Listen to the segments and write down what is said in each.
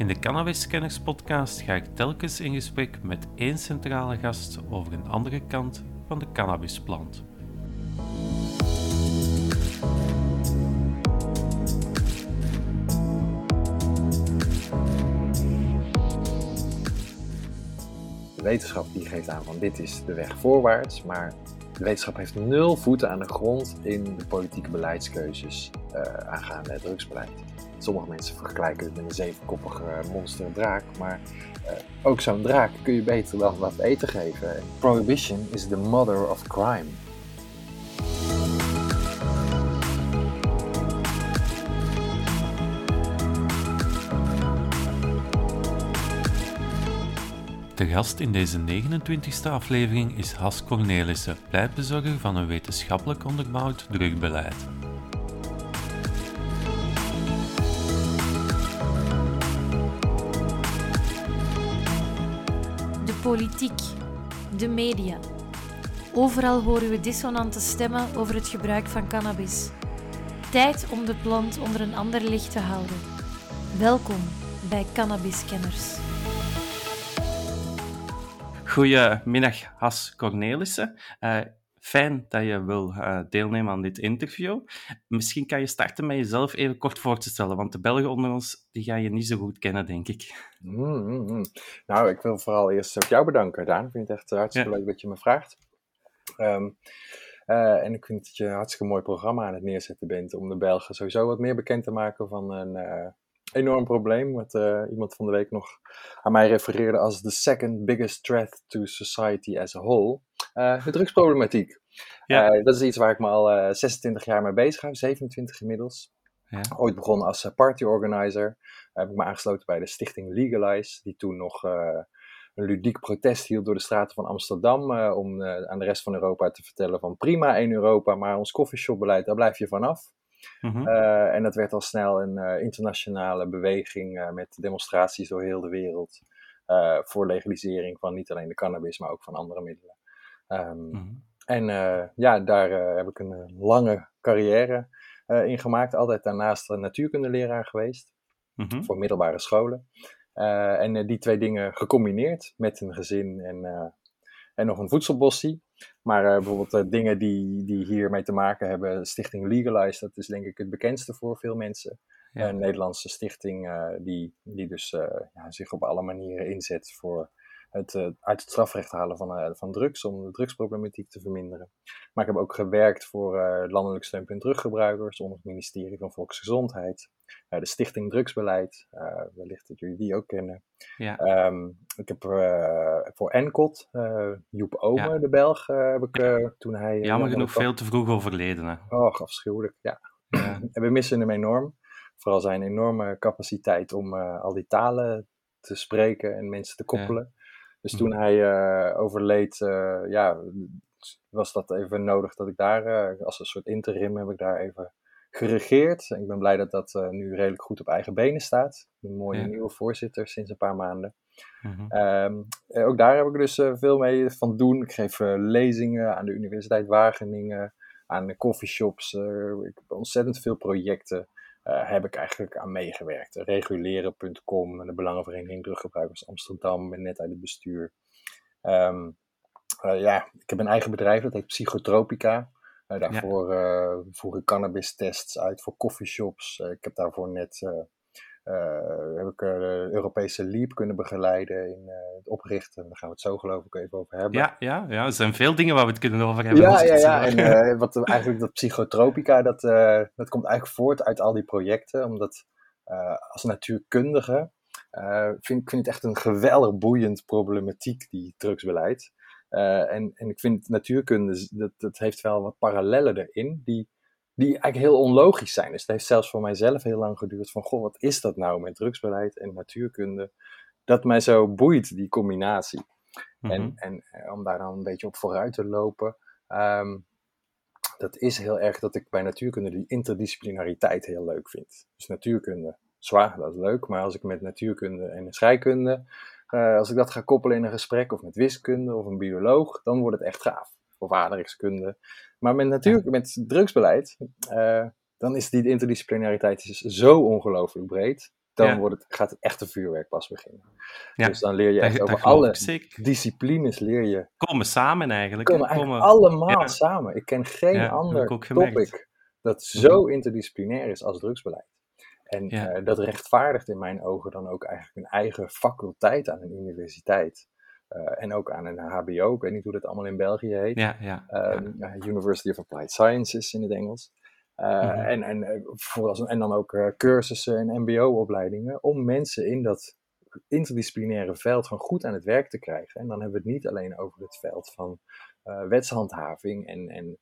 In de Cannabis podcast ga ik telkens in gesprek met één centrale gast over een andere kant van de cannabisplant. De wetenschap die geeft aan van dit is de weg voorwaarts, maar de wetenschap heeft nul voeten aan de grond in de politieke beleidskeuzes uh, aangaande drugsbeleid. Sommige mensen vergelijken het met een zevenkoppige monster draak, maar uh, ook zo'n draak kun je beter dan wat eten geven. Prohibition is the mother of crime. De gast in deze 29e aflevering is Has Cornelissen, pleitbezorger van een wetenschappelijk onderbouwd drugbeleid. Politiek, de media. Overal horen we dissonante stemmen over het gebruik van cannabis. Tijd om de plant onder een ander licht te houden. Welkom bij Cannabiskenners. Goedemiddag, Has Cornelissen. Uh, fijn dat je wil uh, deelnemen aan dit interview. Misschien kan je starten met jezelf even kort voor te stellen, want de Belgen onder ons die ga je niet zo goed kennen, denk ik. Mm, mm, mm. Nou, ik wil vooral eerst ook jou bedanken, Daan. Ik vind het echt hartstikke ja. leuk dat je me vraagt. Um, uh, en ik vind dat je een hartstikke mooi programma aan het neerzetten bent om de Belgen sowieso wat meer bekend te maken van een enorm probleem. Wat uh, iemand van de week nog aan mij refereerde als the second biggest threat to society as a whole. Uh, de drugsproblematiek. Ja. Uh, dat is iets waar ik me al 26 jaar mee bezig hou, 27 inmiddels. Ja. Ooit begonnen als party organizer. heb ik me aangesloten bij de stichting Legalize, die toen nog een ludiek protest hield door de straten van Amsterdam. om aan de rest van Europa te vertellen van prima in Europa, maar ons coffeeshopbeleid, daar blijf je vanaf. Uh, en dat werd al snel een uh, internationale beweging uh, met demonstraties door heel de wereld voor legalisering van niet alleen de cannabis, maar ook van andere middelen. Um, mm -hmm. En ja, daar heb ik een lange carrière in gemaakt. Altijd daarnaast natuurkundeleraar geweest mm -hmm. voor middelbare scholen. en die twee dingen gecombineerd met een gezin en, en nog een voedselbossie. Maar uh, bijvoorbeeld uh, dingen die, die hiermee te maken hebben, Stichting Legalize, dat is denk ik het bekendste voor veel mensen. Ja. Een Nederlandse stichting uh, die, die dus ja, zich op alle manieren inzet voor het uit het strafrecht halen van, van drugs, om de drugsproblematiek te verminderen. Maar ik heb ook gewerkt voor landelijk steunpunt druggebruikers onder het ministerie van Volksgezondheid. de Stichting Drugsbeleid, wellicht dat jullie die ook kennen. Ja. Um, ik heb voor Encot, Joep Omer, ja. de Belg, heb ik toen hij... Jammer genoeg veel te vroeg overleden. Hè? Oh, afschuwelijk, ja. ja. en we missen hem enorm. Vooral zijn enorme capaciteit om al die talen te spreken en mensen te koppelen. Dus toen hij overleed, ja, was dat even nodig dat ik daar, als een soort interim, heb ik daar even geregeerd. Ik ben blij dat dat uh, nu redelijk goed op eigen benen staat. Een mooie ja. nieuwe voorzitter sinds een paar maanden. Mm-hmm. um, ook daar heb ik dus uh, veel mee van doen. Ik geef uh, lezingen aan de Universiteit Wageningen, aan de coffeeshops. ik heb ontzettend veel projecten. Heb ik eigenlijk aan meegewerkt. Reguleren.com, de Belangenvereniging Druggebruikers Amsterdam, ben net uit het bestuur. Um, ja, ik heb een eigen bedrijf, dat heet Psychotropica. Uh, daarvoor ja. voer ik cannabis tests uit voor coffeeshops. Ik heb daarvoor net heb ik, de Europese Leap kunnen begeleiden in het oprichten. Daar gaan we het zo geloof ik even over hebben. Ja, ja, ja er zijn veel dingen waar we het kunnen over hebben. Ja, ja, ja. en wat, eigenlijk dat psychotropica, dat, dat komt eigenlijk voort uit al die projecten. Omdat als natuurkundige vind ik vind het echt een geweldig boeiend problematiek, die drugsbeleid. Uh, en, en ik vind natuurkunde, dat, dat heeft wel wat parallellen erin, die, die eigenlijk heel onlogisch zijn. Dus het heeft zelfs voor mijzelf heel lang geduurd van, goh, wat is dat nou met drugsbeleid en natuurkunde? Dat mij zo boeit, die combinatie. Mm -hmm. En, en eh, om daar dan een beetje op vooruit te lopen, um, dat is heel erg dat ik bij natuurkunde die interdisciplinariteit heel leuk vind. Dus natuurkunde, zwaar, dat is leuk, maar als ik met natuurkunde en scheikunde uh, als ik dat ga koppelen in een gesprek of met wiskunde of een bioloog, dan wordt het echt gaaf. Of aardrijkskunde. Maar met natuurlijk, met drugsbeleid, uh, dan is die interdisciplinariteit is zo ongelooflijk breed. dan wordt het, gaat het echte vuurwerk pas beginnen. Dus dan leer je echt over alle disciplines leer je. Komen samen eigenlijk. Komen eigenlijk allemaal samen. Ik ken geen ander topic dat zo interdisciplinair is als drugsbeleid. En eh, dat rechtvaardigt in mijn ogen dan ook eigenlijk een eigen faculteit aan een universiteit. Uh, en ook aan een HBO, ik weet niet hoe dat allemaal in België heet. Ja, ja, um, University of Applied Sciences in het Engels. Uh, mm -hmm. En, en, voor en dan ook cursussen en MBO-opleidingen om mensen in dat interdisciplinaire veld gewoon goed aan het werk te krijgen. En dan hebben we het niet alleen over het veld van wetshandhaving en, en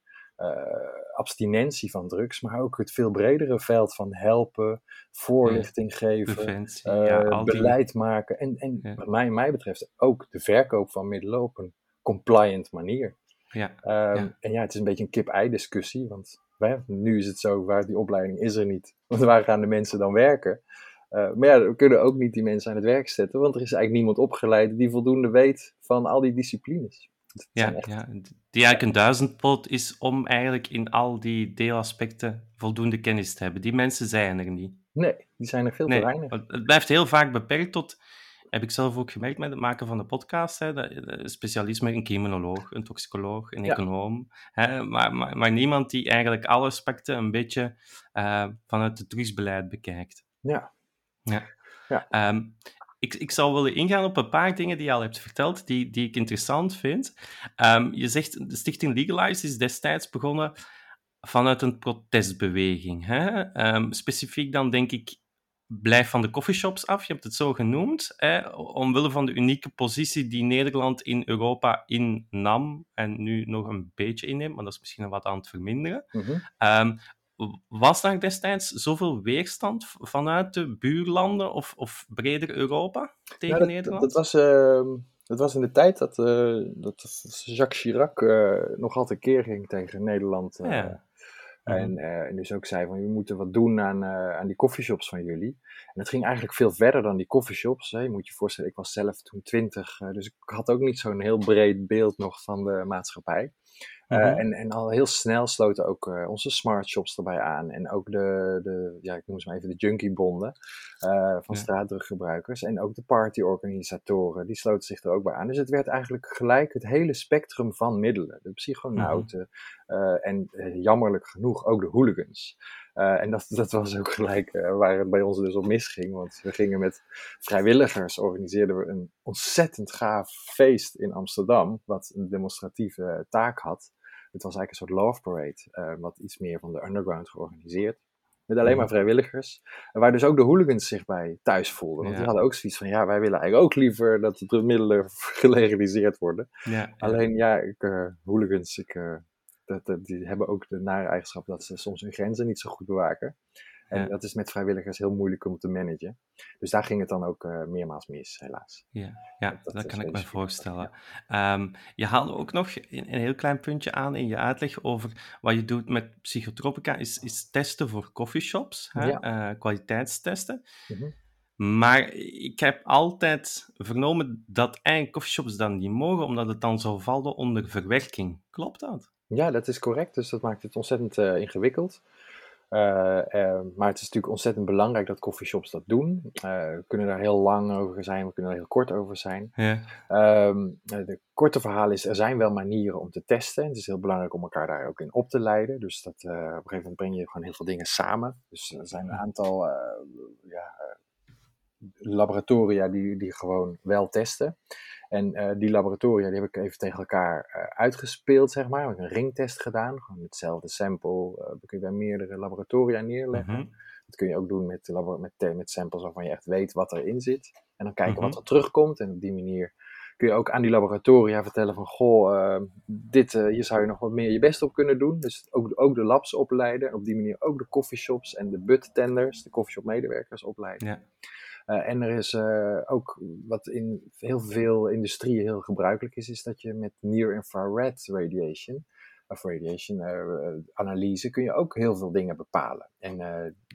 abstinentie van drugs, maar ook het veel bredere veld van helpen, voorlichting geven, uh, beleid maken en, en wat mij, mij betreft ook de verkoop van middelen op een compliant manier. Ja. Um, En ja, het is een beetje een kip-ei discussie, want wij, nu is het zo, waar die opleiding is er niet, want waar gaan de mensen dan werken? Uh, maar ja, we kunnen ook niet die mensen aan het werk zetten, want er is eigenlijk niemand opgeleid die voldoende weet van al die disciplines. Ja, ja, die eigenlijk een duizendpoot is om eigenlijk in al die deelaspecten voldoende kennis te hebben. Die mensen zijn er niet. Nee, die zijn er veel te weinig. Het blijft heel vaak beperkt tot, heb ik zelf ook gemerkt met het maken van de podcast, hè, de, specialisme een criminoloog, een toxicoloog, een econoom. Hè, maar, maar, maar, niemand die eigenlijk alle aspecten een beetje uh, vanuit het drugsbeleid bekijkt. Ja. Ja. ja. Um, ik, ik zou willen ingaan op een paar dingen die je al hebt verteld, die, die ik interessant vind. Um, je zegt, de stichting Legalize is destijds begonnen vanuit een protestbeweging. Hè? Um, specifiek dan denk ik, blijf van de coffeeshops af, je hebt het zo genoemd, hè? omwille van de unieke positie die Nederland in Europa innam en nu nog een beetje inneemt, maar dat is misschien wat aan het verminderen. Mm -hmm. um, was daar destijds zoveel weerstand vanuit de buurlanden of, of breder Europa tegen dat, Nederland? Dat was, uh, dat was in de tijd dat, uh, dat Jacques Chirac uh, nog altijd keer ging tegen Nederland. Eh, ja. En, mhm. en, dus ook zei van, we moeten wat doen aan, aan die coffeeshops van jullie. En dat ging eigenlijk veel verder dan die coffeeshops. Hè. Je moet je voorstellen, ik was zelf toen twintig, dus ik had ook niet zo'n heel breed beeld nog van de maatschappij. Uh, mm-hmm. en, en al heel snel sloten ook uh, onze smart shops erbij aan. En ook de, de ja, ik noem ze maar even de junkiebonden uh, van ja. straatdruggebruikers. En ook de partyorganisatoren, die sloten zich er ook bij aan. Dus het werd eigenlijk gelijk het hele spectrum van middelen. De psychonauten mm-hmm. en jammerlijk genoeg ook de hooligans. En dat, dat was ook gelijk waar het bij ons dus op misging. Want we gingen met vrijwilligers, organiseerden we een ontzettend gaaf feest in Amsterdam. Wat een demonstratieve taak had. Het was eigenlijk een soort love parade, uh, wat iets meer van de underground georganiseerd. Met alleen maar vrijwilligers. Waar dus ook de hooligans zich bij thuis voelden. Want ja. die hadden ook zoiets van, ja, wij willen eigenlijk ook liever dat de middelen gelegaliseerd worden. Ja, alleen, ja, ik, uh, hooligans, ik, uh, dat, dat, die hebben ook de nare eigenschap dat ze soms hun grenzen niet zo goed bewaken. En ja. dat is met vrijwilligers heel moeilijk om te managen. Dus daar ging het dan ook uh, meermaals mis, helaas. Ja, ja dat, dat kan ik me voorstellen. Ja. Um, je haalde ook nog een, een, heel klein puntje aan in je uitleg over wat je doet met psychotropica, is, is testen voor coffeeshops, hè? Ja. Uh, kwaliteitstesten. Mm -hmm. Maar ik heb altijd vernomen dat eigenlijk coffeeshops dan niet mogen, omdat het dan zou vallen onder verwerking. Klopt dat? Ja, dat is correct. Dus dat maakt het ontzettend uh, ingewikkeld. Uh, uh, maar het is natuurlijk ontzettend belangrijk dat coffeeshops dat doen. we kunnen daar heel lang over zijn, we kunnen er heel kort over zijn. Ja. Um, de korte verhaal is, er zijn wel manieren om te testen. Het is heel belangrijk om elkaar daar ook in op te leiden. Dus dat, op een gegeven moment breng je gewoon heel veel dingen samen. Dus er zijn een aantal ja, laboratoria die, die gewoon wel testen. En uh, die laboratoria die heb ik even tegen elkaar uh, uitgespeeld, zeg maar. Ik heb een ringtest gedaan, gewoon hetzelfde sample. Uh, dat kun je bij meerdere laboratoria neerleggen. Mm -hmm. Dat kun je ook doen met, met, met samples waarvan je echt weet wat erin zit. En dan kijken mm -hmm. wat er terugkomt. En op die manier kun je ook aan die laboratoria vertellen van... Goh, dit, hier zou je nog wat meer je best op kunnen doen. Dus ook, ook de labs opleiden. En op die manier ook de coffeeshops en de buttenders, de coffeeshop medewerkers opleiden. Ja. Uh, en er is uh, ook wat in heel veel industrieën heel gebruikelijk is, is dat je met near-infrared radiation, of radiation uh, analyse, kun je ook heel veel dingen bepalen. En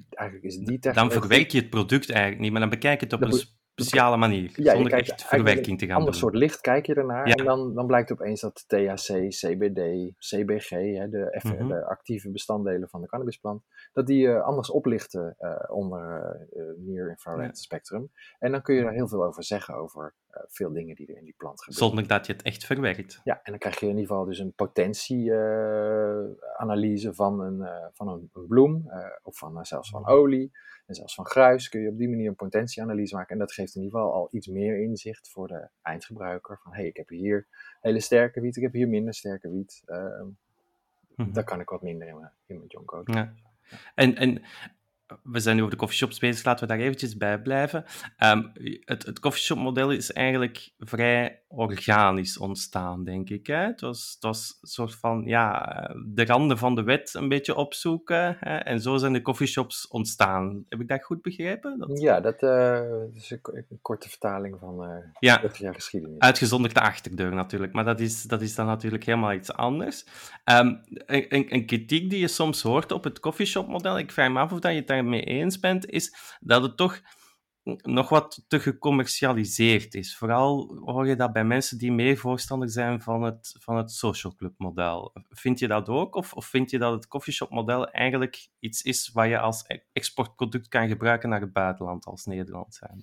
eigenlijk is die technologie... Dan verwerk je het product eigenlijk niet, maar dan bekijk je het op een speciale manier, zonder echt verwerking te gaan doen. Een soort licht kijk je ernaar en dan, dan blijkt opeens dat THC, CBD, CBG, hè, de, mhm. de, actieve bestanddelen van de cannabisplant, dat die uh, anders oplichten uh, onder uh, near infrared spectrum. En dan kun je daar heel veel over zeggen, over veel dingen die er in die plant gebeuren. Zonder dat je het echt verwerkt. Ja, en dan krijg je in ieder geval dus een potentieanalyse van, een, van een, een bloem, of van, zelfs van olie. En zelfs van gruis kun je op die manier een potentieanalyse maken. En dat geeft in ieder geval al iets meer inzicht voor de eindgebruiker. Van hé, hey, ik heb hier hele sterke wiet, ik heb hier minder sterke wiet. Uh, Daar kan ik wat minder in mijn, in mijn John Ja. En, en we zijn nu over de coffeeshops bezig, laten we daar eventjes bij blijven. Um, het, het coffeeshop-model is eigenlijk vrij organisch ontstaan, denk ik. Hè? Het, was, het was een soort van ja, de randen van de wet een beetje opzoeken. Hè? En zo zijn de coffeeshops ontstaan. Heb ik dat goed begrepen? Dat... Ja, dat uh, is een, korte vertaling van uh, ja, jaar geschiedenis. Uitgezonderd de achterdeur natuurlijk, maar dat is, dat is dan natuurlijk helemaal iets anders. Um, een, een, kritiek die je soms hoort op het coffeeshop-model, ik vraag me af of dat je het daar mee eens bent, is dat het toch nog wat te gecommercialiseerd is. Vooral hoor je dat bij mensen die meer voorstander zijn van het, van het social club model. Vind je dat ook? Of, of vind je dat het coffeeshop model eigenlijk iets is wat je als e-, exportproduct kan gebruiken naar het buitenland als Nederland zijn?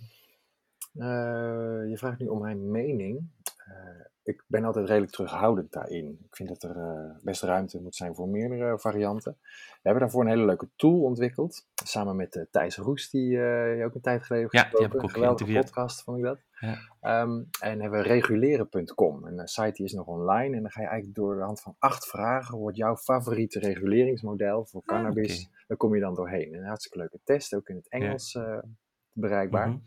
Uh, je vraagt nu om mijn mening. Uh, ik ben altijd redelijk terughoudend daarin. Ik vind dat er uh, best ruimte moet zijn voor meerdere varianten. We hebben daarvoor een hele leuke tool ontwikkeld. Samen met uh, Thijs Roes, die je ook een tijd geleden Ja, heb ik ook Geweldige podcast, vond ik dat. Ja. Um, en hebben we reguleren.com. Een site die is nog online. En dan ga je eigenlijk door de hand van acht vragen. Wordt jouw favoriete reguleringsmodel voor ah, cannabis? Ah, Daar kom je dan doorheen. Een hartstikke leuke test, ook in het Engels ja. bereikbaar. Mm -hmm.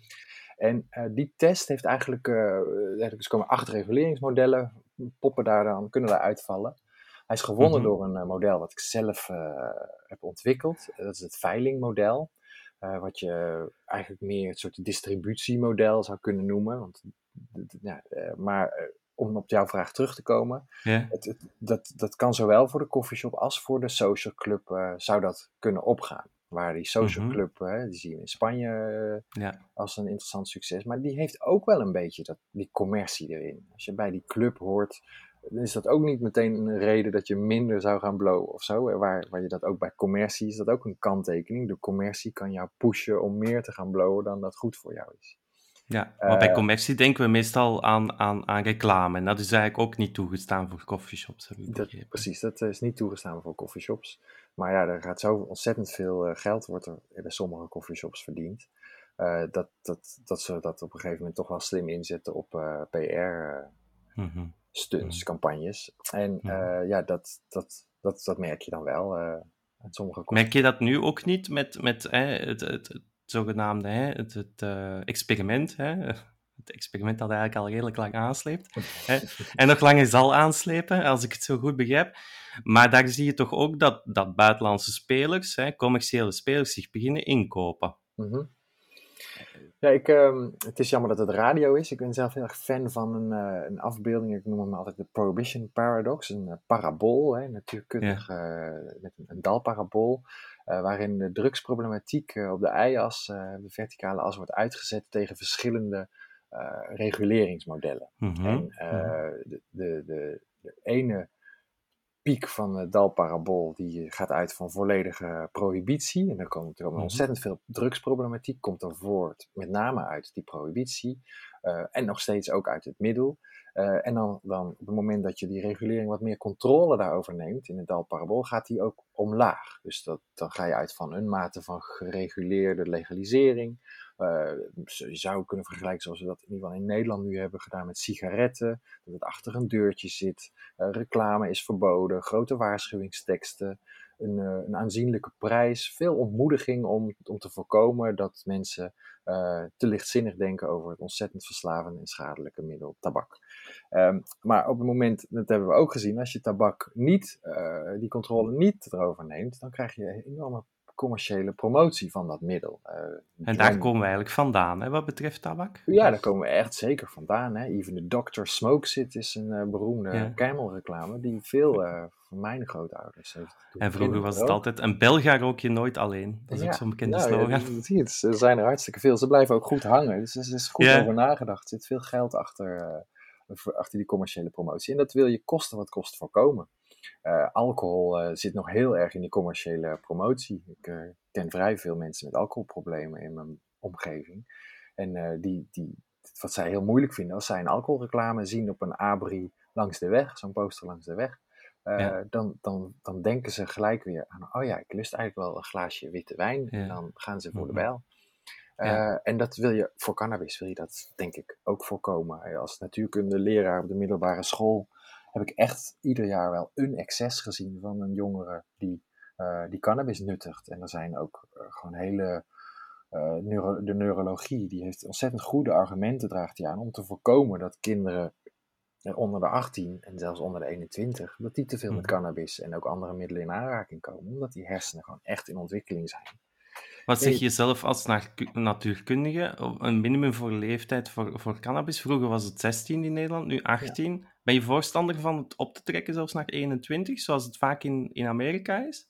En uh, die test heeft eigenlijk, uh, er komen acht reguleringsmodellen, poppen daar dan, kunnen daar uitvallen. Hij is gewonnen mm -hmm. door een model wat ik zelf heb ontwikkeld. Dat is het veilingmodel. wat je eigenlijk meer een soort distributiemodel zou kunnen noemen. Want, ja, maar om op jouw vraag terug te komen, yeah. het, het, dat, dat kan zowel voor de coffeeshop als voor de social club zou dat kunnen opgaan. Waar die social mhm. club, hè, die zien we in Spanje uh, ja. als een interessant succes. Maar die heeft ook wel een beetje dat, die commercie erin. Als je bij die club hoort, dan is dat ook niet meteen een reden dat je minder zou gaan blowen of zo. Waar, waar je dat ook bij commercie is dat ook een kanttekening. De commercie kan jou pushen om meer te gaan blowen dan dat goed voor jou is. Ja, maar bij eh, commercie denken we meestal aan, aan, aan reclame. En dat is eigenlijk ook niet toegestaan voor coffeeshops. Dat, precies, dat is niet toegestaan voor coffeeshops. Maar ja, er gaat zo ontzettend veel uh, geld wordt er bij sommige coffeeshops verdiend. Uh, dat, dat, dat ze dat op een gegeven moment toch wel slim inzetten op PR-stunts, mhm. campagnes. En ja, dat, dat, dat, dat merk je dan wel. sommige merk je dat nu ook niet met, met het, het zogenaamde hè, het, het experiment. Hè, het experiment dat eigenlijk al redelijk lang aansleept. Hè, en nog langer zal aanslepen, als ik het zo goed begrijp. Maar daar zie je toch ook dat, dat buitenlandse spelers, hè, commerciële spelers, zich beginnen inkopen. Mm -hmm. Ja, ik, uh, het is jammer dat het radio is. Ik ben zelf heel erg fan van een, uh, een afbeelding. Ik noem hem altijd de Prohibition Paradox. Een uh, parabool, hè, natuurkundig, ja. met een, een dalparabool. Waarin de drugsproblematiek op de y-as, de verticale as, wordt uitgezet tegen verschillende reguleringsmodellen. Mm -hmm. En mhm. de, de, de, de, ene piek van de dalparabool die gaat uit van volledige prohibitie. En dan komt er -hmm. ontzettend veel drugsproblematiek, komt er voort, met name uit die prohibitie. en nog steeds ook uit het middel. Uh, en dan, dan op het moment dat je die regulering wat meer controle daarover neemt in het dalparabool, gaat die ook omlaag. Dus dat, dan ga je uit van een mate van gereguleerde legalisering. Uh, je zou kunnen vergelijken zoals we dat in ieder geval in Nederland nu hebben gedaan met sigaretten. Dat het achter een deurtje zit. Uh, reclame is verboden. Grote waarschuwingsteksten. Een, een, aanzienlijke prijs. Veel ontmoediging om, om te voorkomen dat mensen te lichtzinnig denken over het ontzettend verslavende en schadelijke middel tabak. Um, maar op het moment, dat hebben we ook gezien, als je tabak niet, die controle niet erover neemt, dan krijg je enorme commerciële promotie van dat middel. Uh, en daar komen we eigenlijk vandaan, hè, wat betreft tabak? Ja, daar komen we echt zeker vandaan. Hè. Even de Dr. Smokes It is een uh, beroemde ja. Camel-reclame die veel uh, van mijn grootouders heeft. En vroeger was het altijd, een Belga rook je nooit alleen. Dat is ook zo'n bekende ja, slogan. Ja, zie het, er zijn er hartstikke veel. Ze blijven ook goed hangen, dus er is goed over nagedacht. Er zit veel geld achter, achter die commerciële promotie. En dat wil je kosten wat kost voorkomen. Uh, alcohol uh, zit nog heel erg in die commerciële promotie. Ik uh, ken vrij veel mensen met alcoholproblemen in mijn omgeving. En die, die, wat zij heel moeilijk vinden, als zij een alcoholreclame zien op een abri langs de weg, zo'n poster langs de weg, ja. dan, dan, dan denken ze gelijk weer aan, oh ja, ik lust eigenlijk wel een glaasje witte wijn. Ja. En dan gaan ze voor de mhm. bijl. Ja. En dat wil je voor cannabis, wil je dat denk ik ook voorkomen. Als natuurkunde leraar op de middelbare school heb ik echt ieder jaar wel een excess gezien van een jongere die, uh, die cannabis nuttigt. En er zijn ook uh, gewoon hele. Uh, neuro, de neurologie die heeft ontzettend goede argumenten, draagt hij aan, om te voorkomen dat kinderen onder de 18 en zelfs onder de 21, dat die te veel met mhm. cannabis en ook andere middelen in aanraking komen, omdat die hersenen gewoon echt in ontwikkeling zijn. Wat zeg je zelf als natuurkundige? Een minimum voor leeftijd voor, voor cannabis? Vroeger was het 16 in Nederland, nu 18. Ben je voorstander van het op te trekken zelfs naar 21, zoals het vaak in, in Amerika is?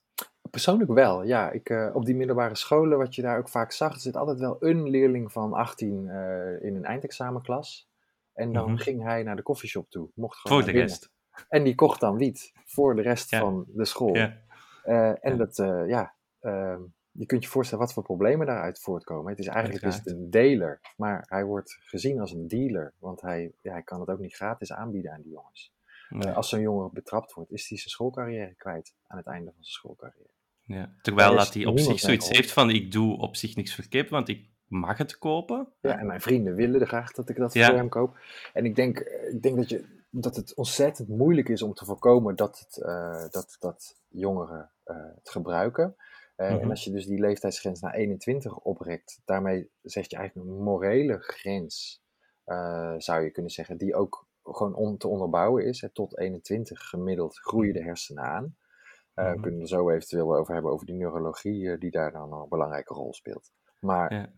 Persoonlijk wel, ja. Ik, uh, op die middelbare scholen, wat je daar ook vaak zag, er zit altijd wel een leerling van 18 uh, eh, in een eindexamenklas. En dan mm -hmm. ging hij naar de koffieshop toe. Mocht gewoon voor de binnen. rest. En die kocht dan wiet voor de rest ja. van de school. Ja. Uh, en ja. dat, ja, ehm, je kunt je voorstellen wat voor problemen daaruit voortkomen. Het is eigenlijk is het een dealer, maar hij wordt gezien als een dealer, want hij, ja, hij kan het ook niet gratis aanbieden aan die jongens. Nee. Uh, als zo'n jongen betrapt wordt, is hij zijn schoolcarrière kwijt aan het einde van zijn schoolcarrière. Ja, terwijl dat hij op zich zoiets heeft van ik doe op zich niks verkeerd, want ik mag het kopen. Ja, en mijn vrienden willen graag dat ik dat ja. voor hem koop. En ik denk, ik denk dat, je, dat het ontzettend moeilijk is om te voorkomen dat, het, uh, dat, dat jongeren uh, het gebruiken. Uh, mm -hmm. En als je dus die leeftijdsgrens naar 21 oprekt, daarmee zeg je eigenlijk een morele grens, uh, zou je kunnen zeggen, die ook gewoon om te onderbouwen is. Hè. Tot 21 gemiddeld groeien de hersenen aan. Uh, mm -hmm. We kunnen er zo eventueel over hebben over die neurologie, die daar dan een belangrijke rol speelt. Maar ja.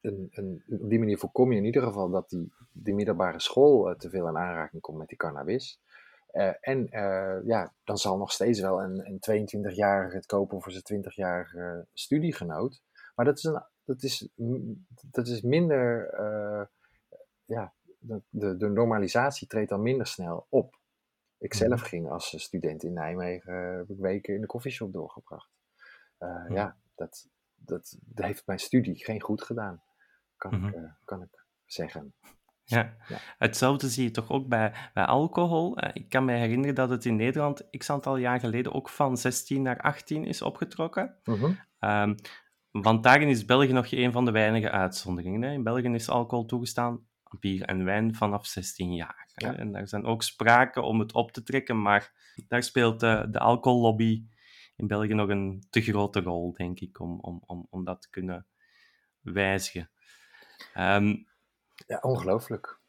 een, een, op die manier voorkom je in ieder geval dat die, die middelbare school te veel in aanraking komt met die cannabis. Uh, en uh, ja, dan zal nog steeds wel een, een 22-jarige het kopen voor zijn 20-jarige studiegenoot. Maar dat is, een, dat is, dat is minder, uh, ja, de, de normalisatie treedt dan minder snel op. Ik zelf mhm. ging als student in Nijmegen, heb ik weken in de koffieshop doorgebracht. Ja. ja, dat, dat, dat heeft mijn studie geen goed gedaan, kan, mm -hmm. ik, kan ik zeggen. Ja. hetzelfde zie je toch ook bij, bij alcohol. Eh, ik kan me herinneren dat het in Nederland x aantal jaar geleden ook van 16 naar 18 is opgetrokken. -huh. um, want daarin is België nog een van de weinige uitzonderingen. Hè. In België is alcohol toegestaan, bier en wijn, vanaf 16 jaar. Ja. En daar zijn ook sprake om het op te trekken, maar daar speelt de, de alcohollobby in België nog een te grote rol, denk ik, om, om, om, om dat te kunnen wijzigen. Um, ja, ongelooflijk.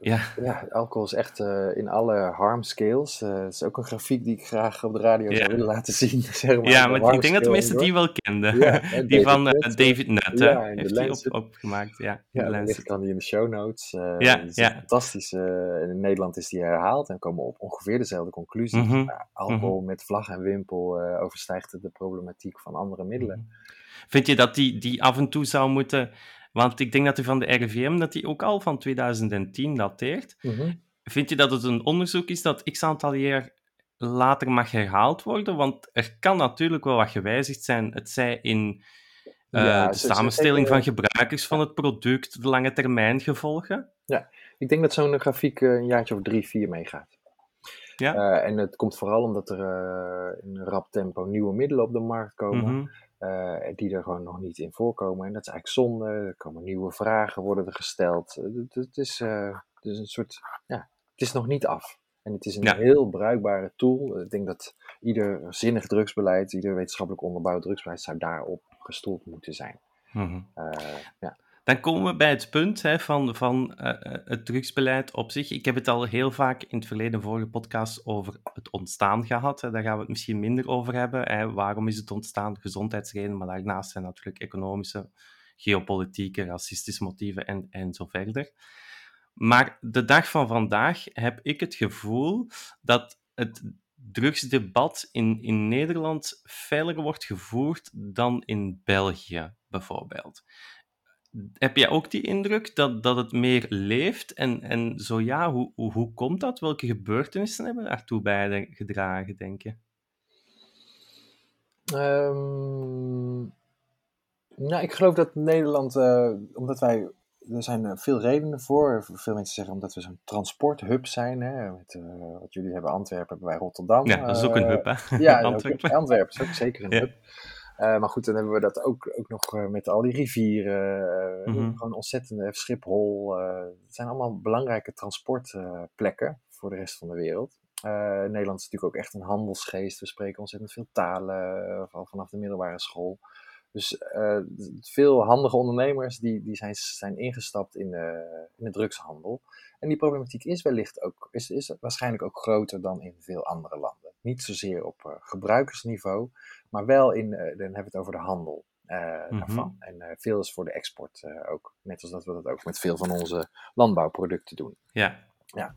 Ja. ja, alcohol is echt uh, in alle harm scales. Uh, het is ook een grafiek die ik graag op de radio zou willen laten zien. Zeg maar, ja, maar ik denk dat de meeste die wel kenden. Ja, die David van uh, David Nutt ja, heeft die op, opgemaakt. Ja, ja dan die in de show notes. ja, ja. Fantastisch. in Nederland is die herhaald en komen op ongeveer dezelfde conclusie. Mm -hmm. alcohol mm -hmm. met vlag en wimpel overstijgt de problematiek van andere middelen. -hmm. Vind je dat die, die af en toe zou moeten want ik denk dat u van de RIVM dat die ook al van 2010 dateert. Mm Vind je dat het een onderzoek is dat x aantal jaar later mag herhaald worden? Want er kan natuurlijk wel wat gewijzigd zijn. Het zij in uh, ja, de samenstelling van gebruikers van het product, de lange termijn gevolgen. Ja, ik denk dat zo'n grafiek uh, een jaartje of drie, vier meegaat. Ja? Uh, en het komt vooral omdat er in een rap tempo nieuwe middelen op de markt komen. Mm -hmm. Uh, die er gewoon nog niet in voorkomen. En dat is eigenlijk zonde. Er komen nieuwe vragen worden er gesteld. Het, het is, uh, het is een soort, ja, het is nog niet af. En het is een ja. heel bruikbare tool. Ik denk dat ieder zinnig drugsbeleid, ieder wetenschappelijk onderbouwd drugsbeleid zou daarop gestoeld moeten zijn. Mm -hmm. uh, ja. Dan komen we bij het punt hè, van, van uh, het drugsbeleid op zich. Ik heb het al heel vaak in het verleden, vorige podcast, over het ontstaan gehad. Hè. Daar gaan we het misschien minder over hebben. Hè. Waarom is het ontstaan? Gezondheidsredenen, maar daarnaast zijn natuurlijk economische, geopolitieke, racistische motieven en, en zo verder. Maar de dag van vandaag heb ik het gevoel dat het drugsdebat in, in Nederland veiliger wordt gevoerd dan in België, bijvoorbeeld. Heb jij ook die indruk dat, dat het meer leeft? En, en zo ja, hoe, hoe, hoe komt dat? Welke gebeurtenissen hebben daartoe bijgedragen, denk je? Um, nou, ik geloof dat Nederland, uh, omdat wij er zijn eh, veel redenen voor. Veel mensen zeggen omdat we zo'n transporthub zijn. Hè, met, uh, wat jullie hebben Antwerpen, hebben wij Rotterdam. Ja, dat is ook een hub, hè? Ja, Antwerpen. Antwerpen is ook zeker een hub. Uh, maar goed, dan hebben we dat ook, ook nog met al die rivieren. Mm -hmm. Gewoon ontzettende Schiphol. het zijn allemaal belangrijke transportplekken voor de rest van de wereld. Nederland is natuurlijk ook echt een handelsgeest. We spreken ontzettend veel talen, vanaf de middelbare school. Dus uh, veel handige ondernemers die, die zijn, zijn ingestapt in de, in de drugshandel. En die problematiek is wellicht ook, is, is waarschijnlijk ook groter dan in veel andere landen. Niet zozeer op uh, gebruikersniveau, maar wel in, uh, dan hebben we het over de handel mm daarvan. En veel is voor de export ook. Net als dat we dat ook met veel van onze landbouwproducten doen. Ja. ja.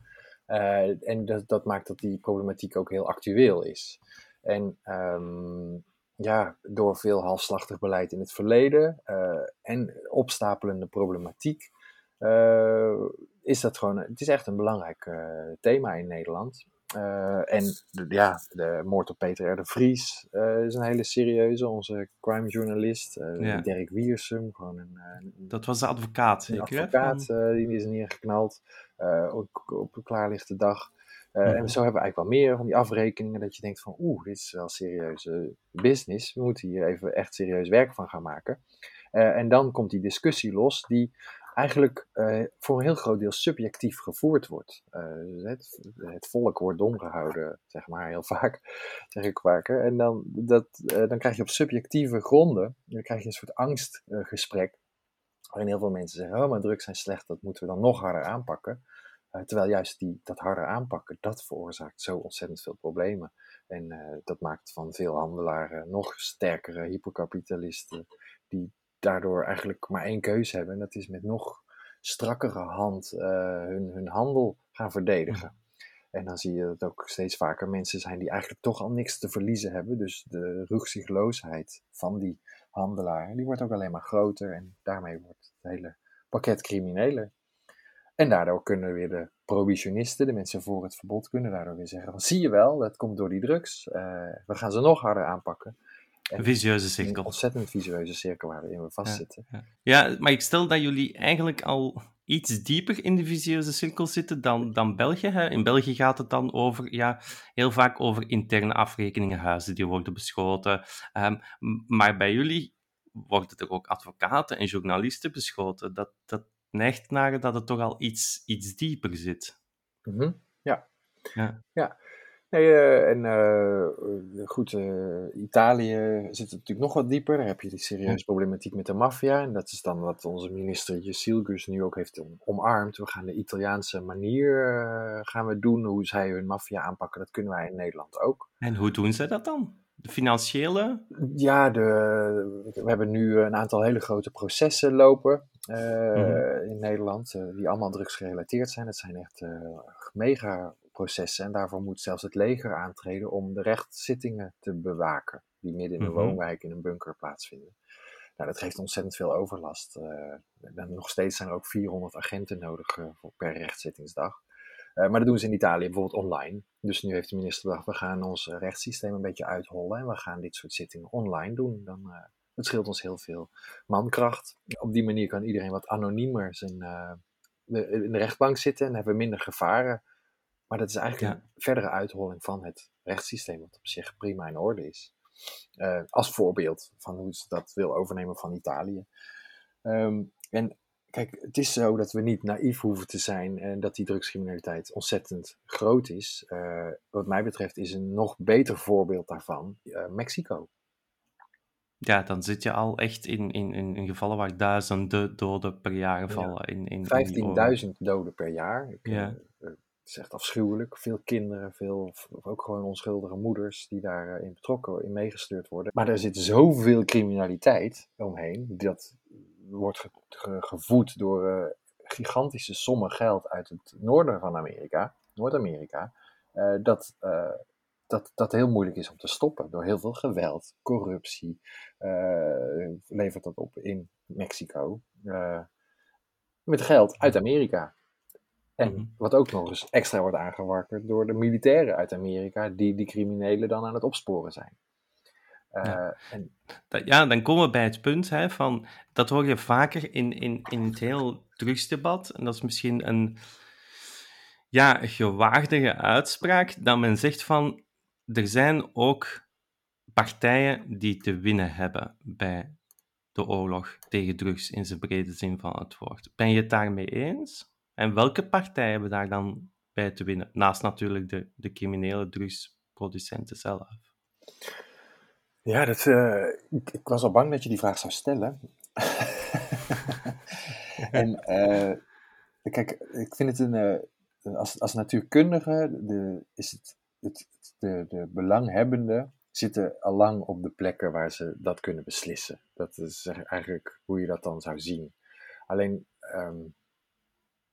en dat, dat maakt dat die problematiek ook heel actueel is. En um, ja, door veel halfslachtig beleid in het verleden uh, en opstapelende problematiek, uh, is dat gewoon, het is echt een belangrijk uh, thema in Nederland. En de, ja, de moord op Peter R. de Vries is een hele serieuze, onze crime journalist, ja. Dirk Wiersum. Gewoon een, dat was de advocaat, Een advocaat, die is neergeknald op, op een klaarlichte dag. Uh, En zo hebben we eigenlijk wel meer van die afrekeningen dat je denkt van oeh, dit is wel serieuze business. We moeten hier even echt serieus werk van gaan maken. Uh, en dan komt die discussie los die eigenlijk uh, voor een heel groot deel subjectief gevoerd wordt. Het, het, volk wordt dom gehouden, zeg maar heel vaak, zeg ik vaker. En dan, dat, dan krijg je op subjectieve gronden, dan krijg je een soort angstgesprek. waarin heel veel mensen zeggen, oh maar drugs zijn slecht, dat moeten we dan nog harder aanpakken. Terwijl juist die, dat harder aanpakken, dat veroorzaakt zo ontzettend veel problemen. En dat maakt van veel handelaren nog sterkere hyperkapitalisten, die daardoor eigenlijk maar één keuze hebben. En dat is met nog strakkere hand uh, hun, hun handel gaan verdedigen. En dan zie je dat ook steeds vaker mensen zijn die eigenlijk toch al niks te verliezen hebben. Dus de rugzichtloosheid van die handelaar, die wordt ook alleen maar groter. En daarmee wordt het hele pakket crimineler. En daardoor kunnen weer de prohibitionisten, de mensen voor het verbod, kunnen daardoor weer zeggen: van, zie je wel, dat komt door die drugs. Uh, we gaan ze nog harder aanpakken. Een vicieuze cirkel. Een ontzettend vicieuze cirkel waarin we vastzitten. Ja, ja. ja, maar ik stel dat jullie eigenlijk al iets dieper in de vicieuze cirkel zitten dan, dan België. Hè? In België gaat het dan over, ja, heel vaak over interne afrekeningen, huizen die worden beschoten. Um, maar bij jullie worden er ook advocaten en journalisten beschoten. Dat, dat, neigt naar dat het toch al iets, iets dieper zit. Mm -hmm. Ja. Ja. ja. Nee, uh, en uh, goed, uh, Italië zit natuurlijk nog wat dieper. Daar heb je die serieuze problematiek met de maffia. En dat is dan wat onze minister Jezilgus nu ook heeft omarmd. We gaan de Italiaanse manier gaan we doen, hoe zij hun maffia aanpakken. Dat kunnen wij in Nederland ook. En hoe doen ze dat dan? De financiële? Ja, de, we hebben nu een aantal hele grote processen lopen uh, mm-hmm. in Nederland, uh, die allemaal drugsgerelateerd zijn. Het zijn echt uh, mega processen en daarvoor moet zelfs het leger aantreden om de rechtszittingen te bewaken, die midden in een mm-hmm. woonwijk in een bunker plaatsvinden. Nou, dat geeft ontzettend veel overlast. En nog steeds zijn er ook 400 agenten nodig per rechtszittingsdag. maar dat doen ze in Italië bijvoorbeeld online. Dus nu heeft de minister bedacht, we gaan ons rechtssysteem een beetje uithollen en we gaan dit soort zittingen online doen. Dan het scheelt ons heel veel mankracht. Op die manier kan iedereen wat anoniemer zijn, in de rechtbank zitten en hebben we minder gevaren. Maar dat is eigenlijk een verdere uitholling van het rechtssysteem, wat op zich prima in orde is. Uh, als voorbeeld van hoe ze dat wil overnemen van Italië. Um, en kijk, het is zo dat we niet naïef hoeven te zijn en dat die drugscriminaliteit ontzettend groot is. Uh, wat mij betreft is een nog beter voorbeeld daarvan uh, Mexico. ja, dan zit je al echt in, in, in, gevallen waar duizenden doden per jaar vallen. In, in, 15.000 doden per jaar. Ik, ja. Het is echt afschuwelijk. Veel kinderen, veel, ook gewoon onschuldige moeders die daarin betrokken, in meegestuurd worden. Maar er zit zoveel criminaliteit omheen. Dat wordt ge, ge, gevoed door uh, gigantische sommen geld uit het noorden van Amerika, Noord-Amerika. dat dat dat heel moeilijk is om te stoppen. Door heel veel geweld, corruptie, levert dat op in Mexico. Met geld uit Amerika. En mhm. wat ook nog eens extra wordt aangewakkerd door de militairen uit Amerika, die die criminelen dan aan het opsporen zijn. Uh, ja. En... ja, dan komen we bij het punt hè, van, dat hoor je vaker in, in, in het heel drugsdebat. En dat is misschien een ja, gewaagdige uitspraak, dat men zegt van, er zijn ook partijen die te winnen hebben bij de oorlog tegen drugs in zijn brede zin van het woord. Ben je het daarmee eens? En welke partijen hebben daar dan bij te winnen? Naast natuurlijk de, de criminele drugsproducenten zelf. Ja, dat, uh, ik, ik, was al bang dat je die vraag zou stellen. en uh, kijk, ik vind het een, uh, als, als natuurkundige de, is het het, de, de belanghebbenden zitten al lang op de plekken waar ze dat kunnen beslissen. Dat is eigenlijk hoe je dat dan zou zien. Alleen, um,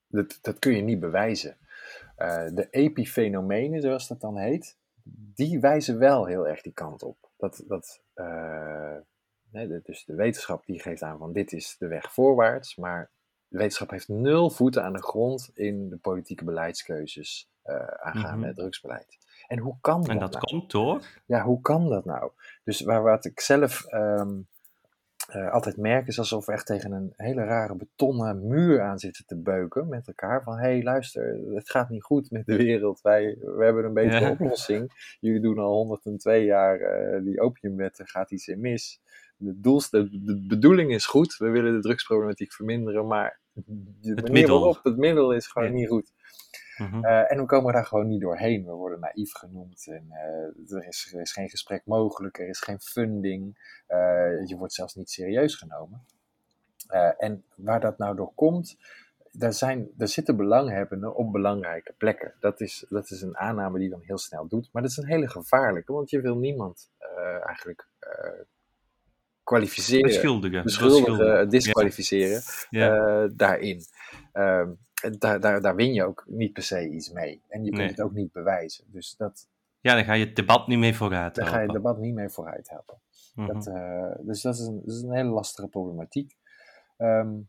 dat, dat kun je niet bewijzen. Uh, de epifenomenen, zoals dat dan heet, die wijzen wel heel erg die kant op. Dat, dat, uh, nee, dus de wetenschap die geeft aan van dit is de weg voorwaarts, maar de wetenschap heeft nul voeten aan de grond in de politieke beleidskeuzes uh, aangaande mm drugsbeleid. En hoe kan dat? En dat nou? komt door? Ja, hoe kan dat nou? Dus waar, wat ik zelf um, uh, altijd merk is alsof we echt tegen een hele rare betonnen muur aan zitten te beuken met elkaar. Van hé, hey, luister, het gaat niet goed met de wereld. Wij we hebben een betere ja. oplossing. Jullie doen al 102 jaar uh, die opiumwetten, gaat iets in mis. De, doelste, de, de bedoeling is goed, we willen de drugsproblematiek verminderen, maar de het manier middel. waarop het middel is gewoon Ja. niet goed. Mhm. Uh, en we komen daar gewoon niet doorheen. We worden naïef genoemd. En, uh, er, is, er is geen gesprek mogelijk. Er is geen funding. Uh, je wordt zelfs niet serieus genomen. en waar dat nou door komt. Daar, zijn, daar zitten belanghebbenden op belangrijke plekken. Dat is, dat is een aanname die dan heel snel doet. Maar dat is een hele gevaarlijke. Want je wil niemand eigenlijk kwalificeren. Beschuldigen. Beschuldigen, Beschuldigen. disqualificeren. Ja. daarin. Daar, daar, daar win je ook niet per se iets mee. En je kunt Nee. het ook niet bewijzen. Dus dat, Ja, dan ga je het debat niet mee vooruit daar ga je het helpen. debat niet mee vooruit helpen. Mhm. Dat, uh, dus dat is, een, dat is een hele lastige problematiek. Um,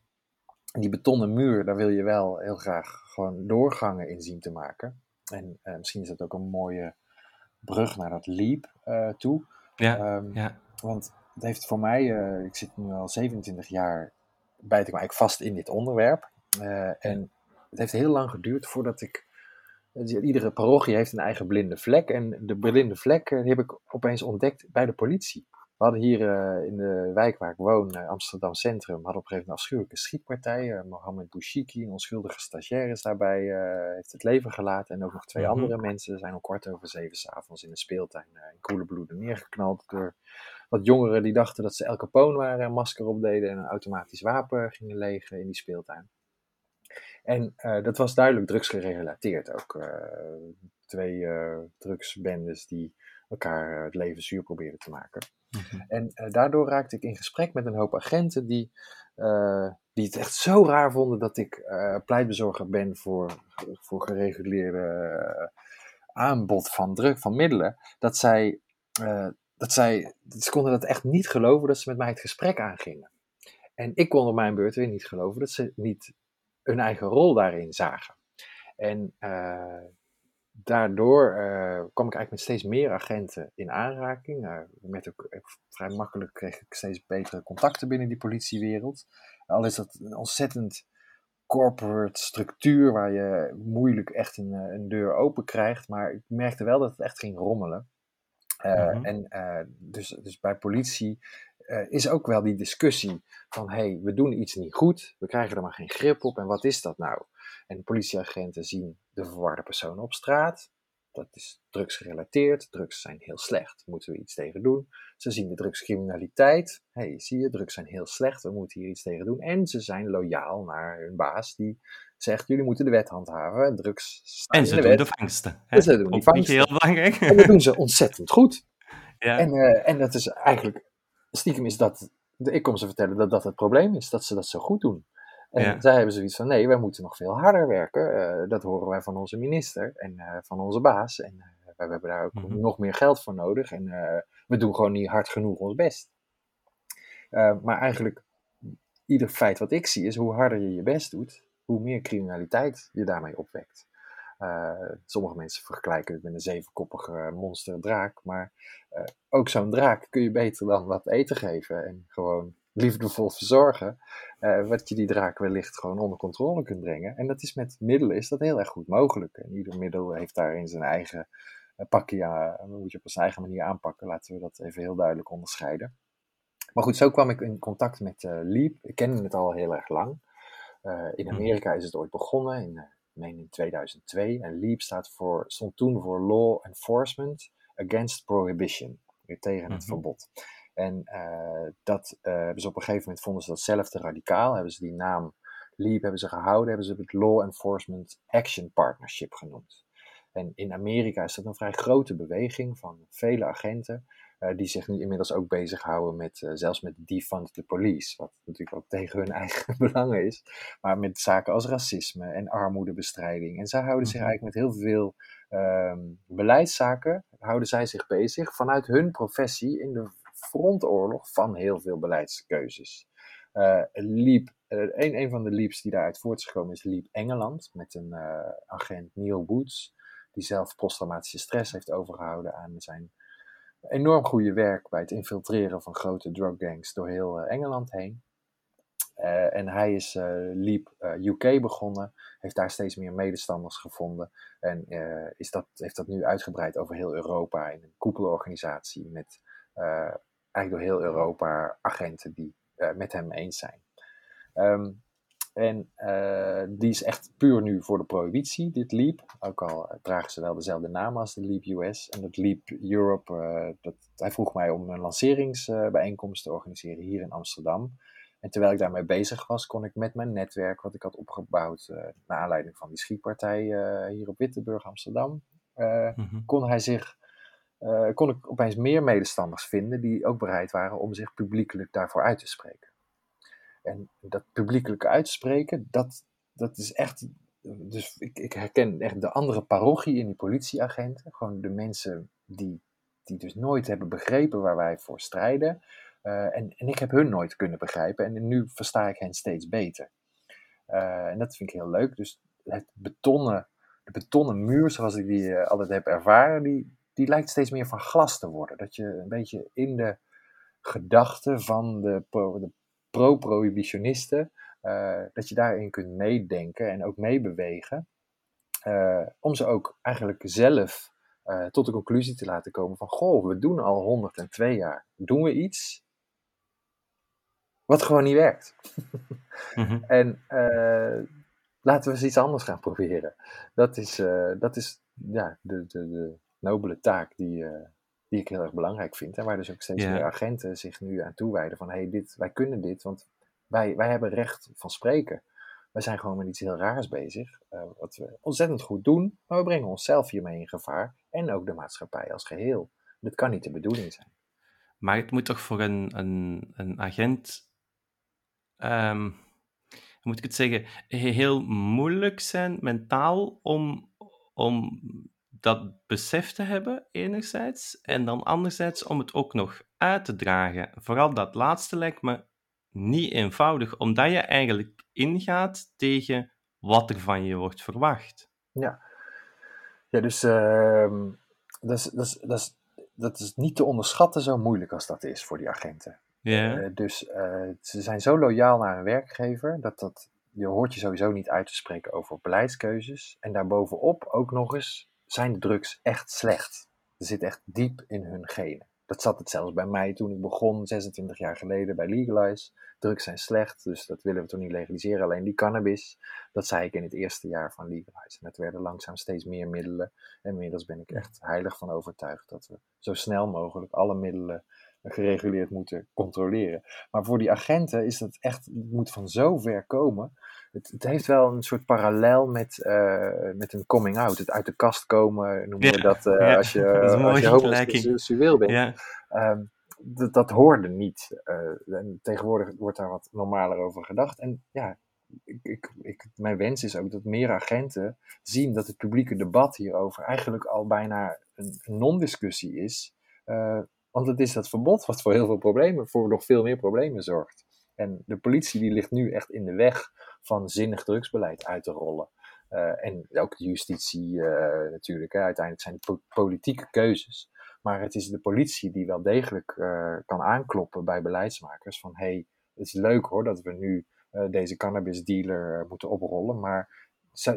die betonnen muur, daar wil je wel heel graag gewoon doorgangen in zien te maken. En uh, misschien is dat ook een mooie brug naar dat leap uh, toe. Ja, um, ja. Want het heeft voor mij, ik zit nu al 27 jaar, bijt ik me eigenlijk vast in dit onderwerp. en het heeft heel lang geduurd voordat ik. Iedere parochie heeft een eigen blinde vlek. En de blinde vlek die heb ik opeens ontdekt bij de politie. We hadden hier uh, in de wijk waar ik woon, uh, Amsterdam Centrum, hadden op een gegeven moment een afschuwelijke schietpartij. Uh, Mohammed Bouchiki, een onschuldige stagiair, is daarbij, heeft het leven gelaten. En ook nog twee Mhm. andere mensen zijn om kwart over zeven s'avonds in een speeltuin in koele bloeden neergeknald. Door wat jongeren die dachten dat ze El Capone waren, een masker opdeden en een automatisch wapen gingen legen in die speeltuin. En uh, dat was duidelijk drugsgerelateerd ook. Uh, twee uh, drugsbendes die elkaar het leven zuur probeerden te maken. Mhm. En daardoor raakte ik in gesprek met een hoop agenten die, die het echt zo raar vonden dat ik pleitbezorger ben voor, voor gereguleerde aanbod van drug, van middelen. Dat zij, dat zij, ze konden dat echt niet geloven dat ze met mij het gesprek aangingen. En ik kon op mijn beurt weer niet geloven dat ze niet hun eigen rol daarin zagen. En uh, daardoor uh, kwam ik eigenlijk met steeds meer agenten in aanraking. Uh, met ook, vrij makkelijk kreeg ik steeds betere contacten binnen die politiewereld. Al is dat een ontzettend corporate structuur waar je moeilijk echt een, een deur open krijgt. Maar ik merkte wel dat het echt ging rommelen. Mm-hmm. En dus, dus bij politie uh, is ook wel die discussie van hé, hey, we doen iets niet goed, we krijgen er maar geen grip op en wat is dat nou? En politieagenten zien de verwarde personen op straat, dat is drugsgerelateerd, drugs zijn heel slecht, moeten we iets tegen doen. Ze zien de drugscriminaliteit. hey, zie je, drugs zijn heel slecht, we moeten hier iets tegen doen. En ze zijn loyaal naar hun baas die zegt, jullie moeten de wet handhaven. Drugs staan En ze in de doen wet. de vangsten. En ze doen vangsten. heel belangrijk. En dat doen ze ontzettend goed. Ja. En, eh, en dat is eigenlijk, stiekem is dat, ik kom ze vertellen dat dat het probleem is, dat ze dat zo goed doen. En Ja. zij hebben zoiets van, nee, wij moeten nog veel harder werken. Eh, dat horen wij van onze minister en eh, van onze baas. En eh, wij hebben daar ook Mhm. nog meer geld voor nodig. En we doen gewoon niet hard genoeg ons best. Maar eigenlijk, ieder feit wat ik zie, is hoe harder je je best doet, hoe meer criminaliteit je daarmee opwekt. Eh, sommige mensen vergelijken het met een zevenkoppige monster draak, maar eh, ook zo'n draak kun je beter dan wat eten geven en gewoon liefdevol verzorgen, eh, wat je die draak wellicht gewoon onder controle kunt brengen. En dat is met middelen is dat heel erg goed mogelijk. En ieder middel heeft daarin zijn eigen pakje, moet je op zijn eigen manier aanpakken. Laten we dat even heel duidelijk onderscheiden. Maar goed, zo kwam ik in contact met eh Leap. Ik kende het al heel erg lang. In Amerika is het ooit begonnen, in, meen in 2002. En LEAP staat voor, stond toen voor Law Enforcement Against Prohibition. Weer tegen het Mhm. verbod. En eh, dat eh, hebben ze op een gegeven moment vonden ze dat zelf te radicaal. Hebben ze die naam LEAP hebben ze gehouden. Hebben ze het Law Enforcement Action Partnership genoemd. En in Amerika is dat een vrij grote beweging van vele agenten. Eh, die zich nu inmiddels ook bezighouden met, eh, zelfs met defund the police. Wat natuurlijk ook tegen hun eigen belangen is. Maar met zaken als racisme en armoedebestrijding. En zij houden zich Mhm. eigenlijk met heel veel ehm, beleidszaken, houden zij zich bezig vanuit hun professie in de frontoorlog van heel veel beleidskeuzes. Eh eh, een, een van de leaps die daaruit voort is gekomen is Leap Engeland, met een agent Neil Woods, die zelf posttraumatische stress heeft overgehouden aan zijn enorm goede werk bij het infiltreren van grote druggangs door heel eh, Engeland heen. Eh, en hij is eh, Leap UK begonnen, heeft daar steeds meer medestanders gevonden en is dat, heeft dat nu uitgebreid over heel Europa in een koepelorganisatie met eigenlijk door heel Europa agenten die met hem eens zijn. Ehm, en eh, die is echt puur nu voor de prohibitie, dit Leap. Ook al eh, dragen ze wel dezelfde naam als de Leap US. En dat Leap Europe, eh, dat, hij vroeg mij om een lanceringsbijeenkomst te organiseren hier in Amsterdam. En terwijl ik daarmee bezig was, kon ik met mijn netwerk, wat ik had opgebouwd, eh naar aanleiding van die schietpartij hier op Wittenburg, Amsterdam, Mhm. kon hij zich, kon ik opeens meer medestanders vinden die ook bereid waren om zich publiekelijk daarvoor uit te spreken. En dat publiekelijk uitspreken, dat, dat is echt. Dus ik, ik herken echt de andere parochie in die politieagenten. Gewoon de mensen die, die dus nooit hebben begrepen waar wij voor strijden. Eh, en, en ik heb hun nooit kunnen begrijpen. En nu versta ik hen steeds beter. Eh, en dat vind ik heel leuk. Dus het betonnen, de betonnen muur, zoals ik die eh, altijd heb ervaren, die, die lijkt steeds meer van glas te worden. Dat je een beetje in de gedachten van de, de pro-prohibitionisten, eh, dat je daarin kunt meedenken en ook meebewegen. eh, om ze ook eigenlijk zelf eh, tot de conclusie te laten komen van, goh, we doen al 102 jaar, doen we iets wat gewoon niet werkt. Mhm. En laten we eens iets anders gaan proberen. Dat is, dat is ja, de, de, de nobele taak die, die ik heel erg belangrijk vind. En waar dus ook steeds meer agenten zich nu aan toewijden van hey, dit, wij kunnen dit, want wij, wij hebben recht van spreken. Wij zijn gewoon met iets heel raars bezig, eh, wat we ontzettend goed doen, maar we brengen onszelf hiermee in gevaar en ook de maatschappij als geheel. Dat kan niet de bedoeling zijn. Maar het moet toch voor een, een, een agent, hoe moet ik het zeggen, he- heel moeilijk zijn mentaal om, om dat besef te hebben, enerzijds, en dan anderzijds om het ook nog uit te dragen. Vooral dat laatste lijkt me niet eenvoudig, omdat je eigenlijk ingaat tegen wat er van je wordt verwacht. Ja, ja dus ehm, dat, is, dat, is, dat, is, dat is niet te onderschatten zo moeilijk als dat is voor die agenten. Ja, Eh, dus eh, ze zijn zo loyaal naar hun werkgever dat dat, je hoort je sowieso niet uit te spreken over beleidskeuzes. En daarbovenop ook nog eens zijn de drugs echt slecht. Er zit echt diep in hun genen. Dat zat het zelfs bij mij toen ik begon, 26 jaar geleden, bij Legalize. Drugs zijn slecht, dus dat willen we toch niet legaliseren. Alleen die cannabis, dat zei ik in het eerste jaar van Legalize. En dat werden langzaam steeds meer middelen. En inmiddels ben ik echt heilig van overtuigd dat we zo snel mogelijk alle middelen gereguleerd moeten controleren. Maar voor die agenten is dat echt, het moet van zo ver komen. Het, het heeft wel een soort parallel met, uh, met een coming out. Het uit de kast komen, noemen we dat, uh, ja, als je, dat als je homoseksueel bent. Ja. Um, dat, dat hoorde niet. Uh, en tegenwoordig wordt daar wat normaler over gedacht. En ja, ik, ik, ik, mijn wens is ook dat meer agenten zien dat het publieke debat hierover eigenlijk al bijna een, een non-discussie is. Want het is dat verbod wat voor heel veel problemen, voor nog veel meer problemen zorgt. En de politie die ligt nu echt in de weg van zinnig drugsbeleid uit te rollen. Uh, en ook de justitie uh, natuurlijk. Hè. Uiteindelijk zijn het politieke keuzes. Maar het is de politie die wel degelijk uh, kan aankloppen bij beleidsmakers. Van hé, hey, het is leuk hoor dat we nu deze cannabisdealer moeten oprollen. Maar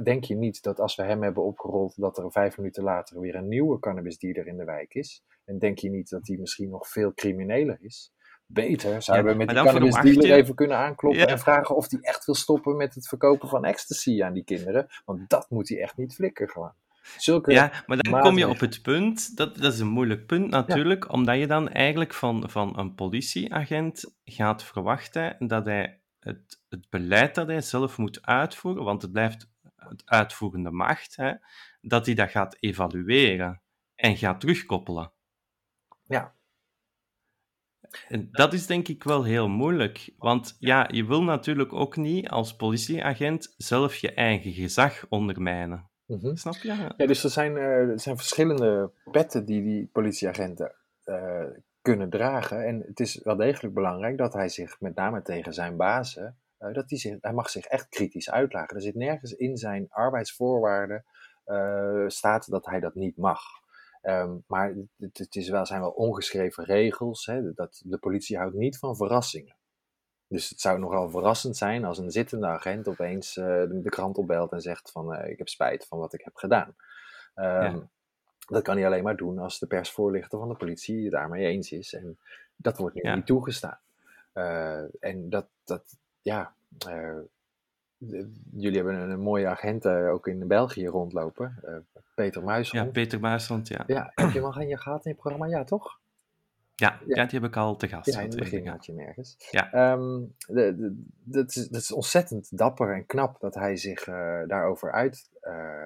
denk je niet dat als we hem hebben opgerold, dat er vijf minuten later weer een nieuwe cannabisdealer in de wijk is? En denk je niet dat die misschien nog veel crimineler is? Beter zouden we met die cannabisdealer even kunnen aankloppen en vragen of die echt wil stoppen met het verkopen van ecstasy aan die kinderen. Want dat moet hij echt niet flikken gewoon. Zulke ja, maar dan kom je op het punt, dat, dat is een moeilijk punt natuurlijk, omdat je dan eigenlijk van, van een politieagent gaat verwachten dat hij het, het beleid dat hij zelf moet uitvoeren, want het blijft het uitvoerende macht, hè, dat hij dat gaat evalueren en gaat terugkoppelen. Ja. En dat is denk ik wel heel moeilijk, want ja, je wil natuurlijk ook niet als politieagent zelf je eigen gezag ondermijnen. Mhm. Snap je? Ja, dus er zijn, uh, er zijn verschillende petten die die politieagenten uh, kunnen dragen. En het is wel degelijk belangrijk dat hij zich met name tegen zijn bazen uh, dat hij, zich, hij mag zich echt kritisch uitlagen. Er zit nergens in zijn arbeidsvoorwaarden uh, staat dat hij dat niet mag. Um, maar het, het, is wel, zijn wel ongeschreven regels. Hè, dat de politie houdt niet van verrassingen. Dus het zou nogal verrassend zijn als een zittende agent opeens uh, de, de, krant opbelt en zegt van ik heb spijt van wat ik heb gedaan. Um, ja. Dat kan hij alleen maar doen als de persvoorlichter van de politie het daarmee eens is. En dat wordt nu ja. niet toegestaan. Uh, en dat, dat, ja, jullie hebben een, mooie agent uh, ook in België rondlopen. Uh, Peter Muisland. Ja, Peter Muisland, ja. Ja, heb je hem al je gehad in het programma? Ja, toch? Ja, ja, die heb ik al te gast. Ja, in het begin had je nergens. Ja. Um, de, de, dat, is, dat is ontzettend dapper en knap dat hij zich uh, daarover uit uh,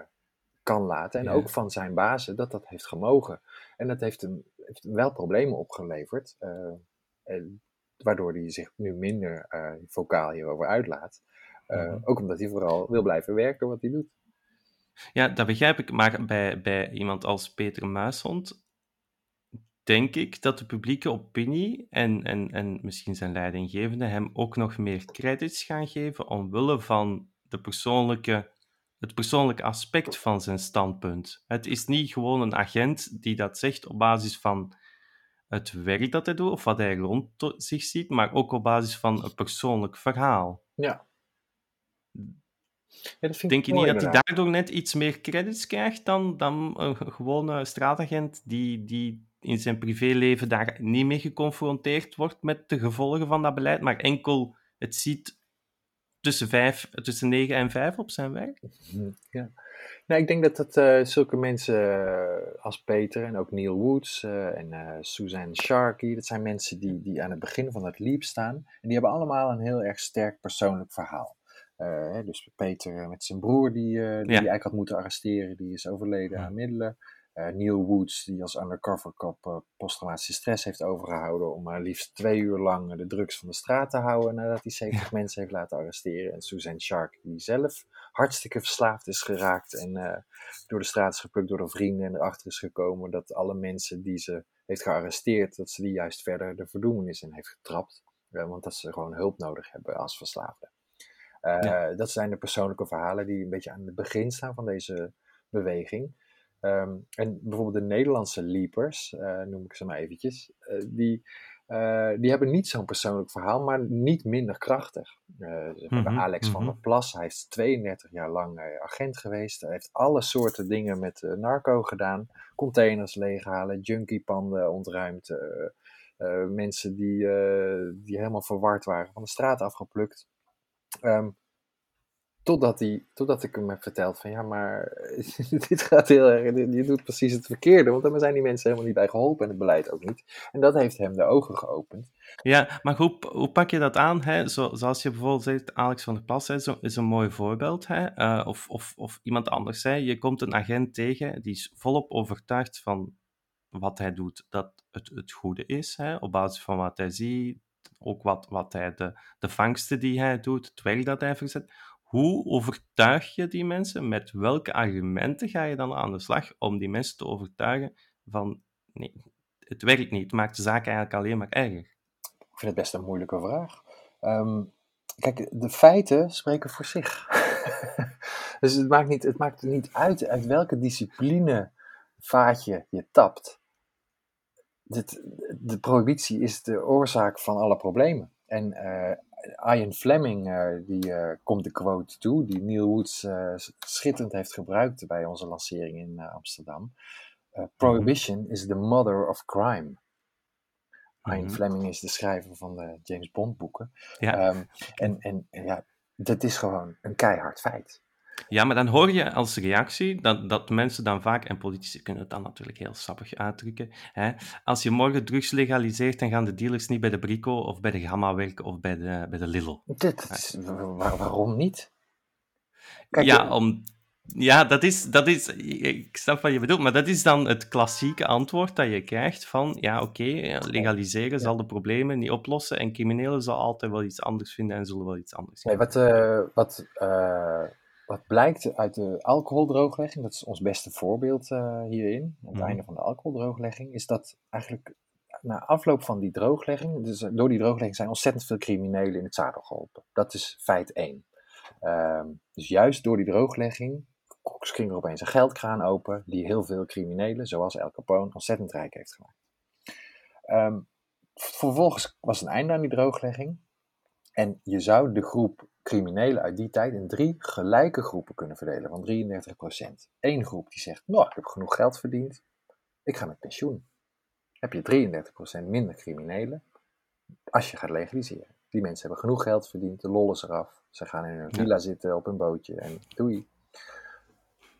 kan laten. En ja. ook van zijn bazen dat dat heeft gemogen. En dat heeft hem, heeft hem wel problemen opgeleverd. En waardoor hij zich nu minder vocaal hierover uitlaat. Uh, -hmm. Ook omdat hij vooral wil blijven werken wat hij doet. Ja, dat begrijp ik. Maar bij, bij iemand als Peter Muishond denk ik dat de publieke opinie en, en, en misschien zijn leidinggevende hem ook nog meer credits gaan geven omwille van de persoonlijke, het persoonlijke aspect van zijn standpunt. Het is niet gewoon een agent die dat zegt op basis van het werk dat hij doet of wat hij rond zich ziet, maar ook op basis van een persoonlijk verhaal. Ja. Ja Denk je niet dat hij daardoor net iets meer credits krijgt dan, dan een gewone straatagent die, die in zijn privéleven daar niet mee geconfronteerd wordt met de gevolgen van dat beleid, maar enkel het ziet tussen, vijf, tussen 9 en 5 op zijn werk? Ja. Nou, ik denk dat dat uh, zulke mensen uh, als Peter en ook Neil Woods uh, en Suzanne Sharkey, dat zijn mensen die, die aan het begin van het leap staan. En die hebben allemaal een heel erg sterk persoonlijk verhaal. Dus Peter met zijn broer, die, die ja. hij eigenlijk had moeten arresteren, die is overleden ja. aan middelen. Uh, Neil Woods, die als undercover cop posttraumatische stress heeft overgehouden om maar liefst twee uur lang de drugs van de straat te houden nadat hij 70 ja. mensen heeft laten arresteren. En Suzanne Shark, die zelf hartstikke verslaafd is geraakt en door de straat is geplukt door de vrienden en erachter is gekomen dat alle mensen die ze heeft gearresteerd, dat ze die juist verder de verdoemenis in heeft getrapt. want dat ze gewoon hulp nodig hebben als verslaafde. Ja. Dat zijn de persoonlijke verhalen die een beetje aan het begin staan van deze beweging. Um, en bijvoorbeeld de Nederlandse leapers, uh, noem ik ze maar eventjes, uh, die, die hebben niet zo'n persoonlijk verhaal, maar niet minder krachtig. Mm -hmm, Alex mm -hmm. van der Plas, hij is 32 jaar lang agent geweest. Hij heeft alle soorten dingen met narco gedaan. Containers leeghalen, junkiepanden ontruimd. mensen die, die helemaal verward waren van de straat afgeplukt. Um, Totdat, hij, totdat ik hem heb verteld van ja, maar dit gaat heel erg, je doet precies het verkeerde, want daar zijn die mensen helemaal niet bij geholpen en het beleid ook niet. En dat heeft hem de ogen geopend. Ja, maar hoe, hoe pak je dat aan? Hè? Zo, zoals je bijvoorbeeld zegt, Alex van der Plas zo, is een mooi voorbeeld. Hè? Uh, of, of, of iemand anders. Hè? Je komt een agent tegen, die is volop overtuigd van wat hij doet, dat het het goede is. Hè? Op basis van wat hij ziet, ook wat, wat hij, de, de vangsten die hij doet, het werk dat hij verzet hoe overtuig je die mensen? Met welke argumenten ga je dan aan de slag om die mensen te overtuigen van nee, het werkt niet, het maakt de zaak eigenlijk alleen maar erger? Ik vind het best een moeilijke vraag. Um, kijk, de feiten spreken voor zich. dus het maakt, niet, het maakt niet uit uit welke discipline vaatje je tapt. Dit, de prohibitie is de oorzaak van alle problemen. En uh, Ian Fleming, uh, die uh, komt de quote toe, die Neil Woods schitterend heeft gebruikt bij onze lancering in Amsterdam. Prohibition is the mother of crime. Ian mm -hmm. Fleming is de schrijver van de James Bond boeken. Ja. Um, en, en, en ja, dat is gewoon een keihard feit. Ja, maar dan hoor je als reactie dat, dat mensen dan vaak, en politici kunnen het dan natuurlijk heel sappig uitdrukken, hè, als je morgen drugs legaliseert, dan gaan de dealers niet bij de Brico of bij de Gamma werken of bij de, bij de Lidl. Dit, waar, waarom niet? Kijk, ja, om, ja dat, is, dat is, ik snap wat je bedoelt, maar dat is dan het klassieke antwoord dat je krijgt van, ja oké, okay, legaliseren zal de problemen niet oplossen en criminelen zullen altijd wel iets anders vinden en zullen wel iets anders Nee, wat, uh, wat uh wat blijkt uit de alcoholdrooglegging, dat is ons beste voorbeeld uh, hierin, aan het mhm. einde van de alcoholdrooglegging, is dat eigenlijk na afloop van die drooglegging, dus door die drooglegging zijn ontzettend veel criminelen in het zadel geholpen. Dat is feit 1. Uh, dus juist door die drooglegging ging er opeens een geldkraan open, die heel veel criminelen, zoals El Capone, ontzettend rijk heeft gemaakt. Um, vervolgens was een einde aan die drooglegging. En je zou de groep criminelen uit die tijd in drie gelijke groepen kunnen verdelen van 33%. Eén groep die zegt, nou, ik heb genoeg geld verdiend, ik ga met pensioen. Heb je 33% minder criminelen als je gaat legaliseren. Die mensen hebben genoeg geld verdiend, de lol is eraf, ze gaan in hun villa zitten op een bootje en doei.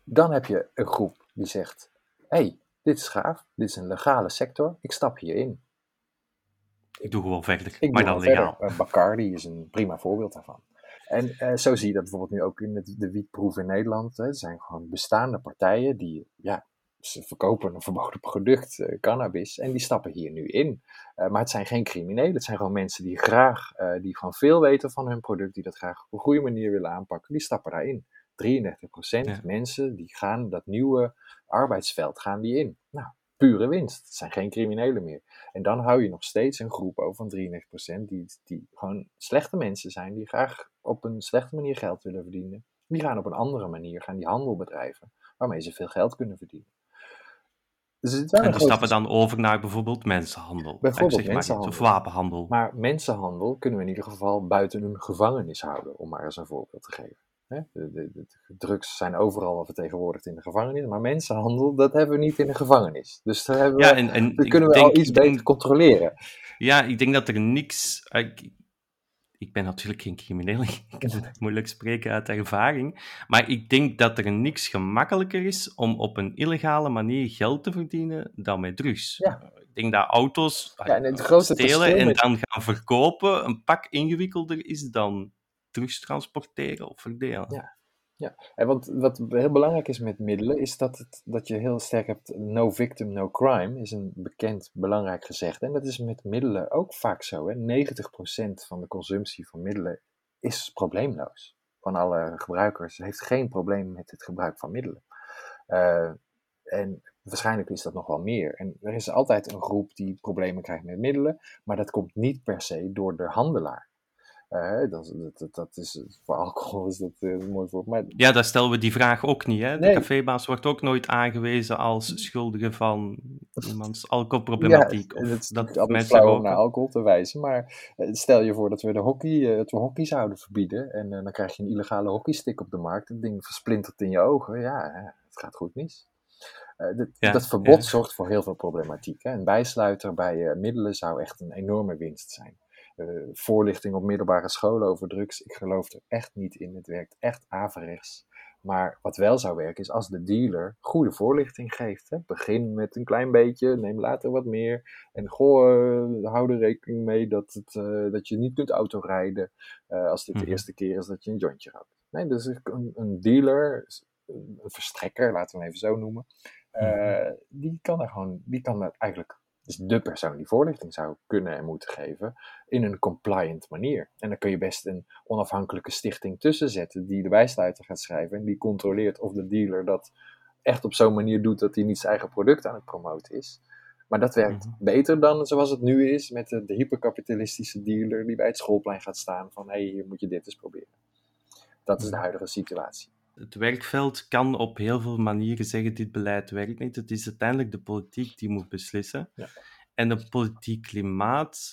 Dan heb je een groep die zegt, hey, dit is gaaf, dit is een legale sector, ik stap hierin. Ik doe gewoon verder, ik maar dan legaal. Bacardi is een prima voorbeeld daarvan. En uh, zo zie je dat bijvoorbeeld nu ook in de, de wietproef in Nederland. Hè. Er zijn gewoon bestaande partijen die, ja, ze verkopen een verboden product, uh, cannabis, en die stappen hier nu in. Uh, maar het zijn geen criminelen, het zijn gewoon mensen die graag, die gewoon veel weten van hun product, die dat graag op een goede manier willen aanpakken, die stappen daarin. 33% ja. mensen die gaan dat nieuwe arbeidsveld gaan die in. Nou, pure winst. Het zijn geen criminelen meer. En dan hou je nog steeds een groep over van 93% die, die gewoon slechte mensen zijn, die graag op een slechte manier geld willen verdienen. Die gaan op een andere manier gaan die handel bedrijven, waarmee ze veel geld kunnen verdienen. Dus en die stappen dan over naar bijvoorbeeld mensenhandel. Bijvoorbeeld mensenhandel. of wapenhandel. Maar mensenhandel kunnen we in ieder geval buiten een gevangenis houden, om maar eens een voorbeeld te geven. De, de, de, drugs zijn overal vertegenwoordigd in de gevangenis, maar mensenhandel, dat hebben we niet in de gevangenis. Dus daar, hebben ja, en, kunnen we denk, al iets beter controleren. Ja, ik denk dat er niks. Ik, ik ben natuurlijk geen crimineel, ik kan het moeilijk spreken uit ervaring. Maar ik denk dat er niks gemakkelijker is om op een illegale manier geld te verdienen dan met drugs. Ja. Ik denk dat auto's ja, en het stelen en dan gaan verkopen een pak ingewikkelder is dan drugs transporteren of verdelen. Ja. Ja, en wat, wat heel belangrijk is met middelen, is dat, het, dat je heel sterk hebt, no victim, no crime, is een bekend belangrijk gezegde. En dat is met middelen ook vaak zo. Hè? 90% van de consumptie van middelen is probleemloos. Van alle gebruikers heeft geen probleem met het gebruik van middelen. Uh, en waarschijnlijk is dat nog wel meer. En er is altijd een groep die problemen krijgt met middelen, maar dat komt niet per se door de handelaar. Uh, dat, dat, dat, is, voor alcohol is dat uh, mooi voor. Maar... Ja, daar stellen we die vraag ook niet. Hè? De cafébaas wordt ook nooit aangewezen als schuldige van iemands alcoholproblematiek. Ja, of dat is mensen ook... om naar alcohol te wijzen. Maar uh, stel je voor dat we de hockey, het we hockey zouden verbieden. En dan krijg je een illegale hockeystick op de markt. Dat ding versplintert in je ogen. Ja, het gaat goed mis. Dit, ja, dat verbod ja. zorgt voor heel veel problematiek. Hè? Een bijsluiter bij middelen zou echt een enorme winst zijn. Voorlichting op middelbare scholen over drugs. Ik geloof er echt niet in. Het werkt echt averechts. Maar wat wel zou werken is als de dealer goede voorlichting geeft. Hè. Begin met een klein beetje, neem later wat meer. En goh, hou er rekening mee dat, het, dat je niet kunt autorijden als dit de mhm. eerste keer is dat je een jointje rookt. Nee, dus een, een dealer, een verstrekker, laten we hem even zo noemen, mhm. eh, die kan er gewoon, die kan er eigenlijk, dus de persoon die voorlichting zou kunnen en moeten geven, in een compliant manier. En dan kun je best een onafhankelijke stichting tussen zetten die de bijsluiter gaat schrijven en die controleert of de dealer dat echt op zo'n manier doet dat hij niet zijn eigen product aan het promoten is. Maar dat werkt mhm. beter dan zoals het nu is met de, de hyperkapitalistische dealer die bij het schoolplein gaat staan van hé, hey, hier moet je dit eens proberen. Dat is de huidige situatie. Het werkveld kan op heel veel manieren zeggen: dit beleid werkt niet. Het is uiteindelijk de politiek die moet beslissen. Ja. En het politiek klimaat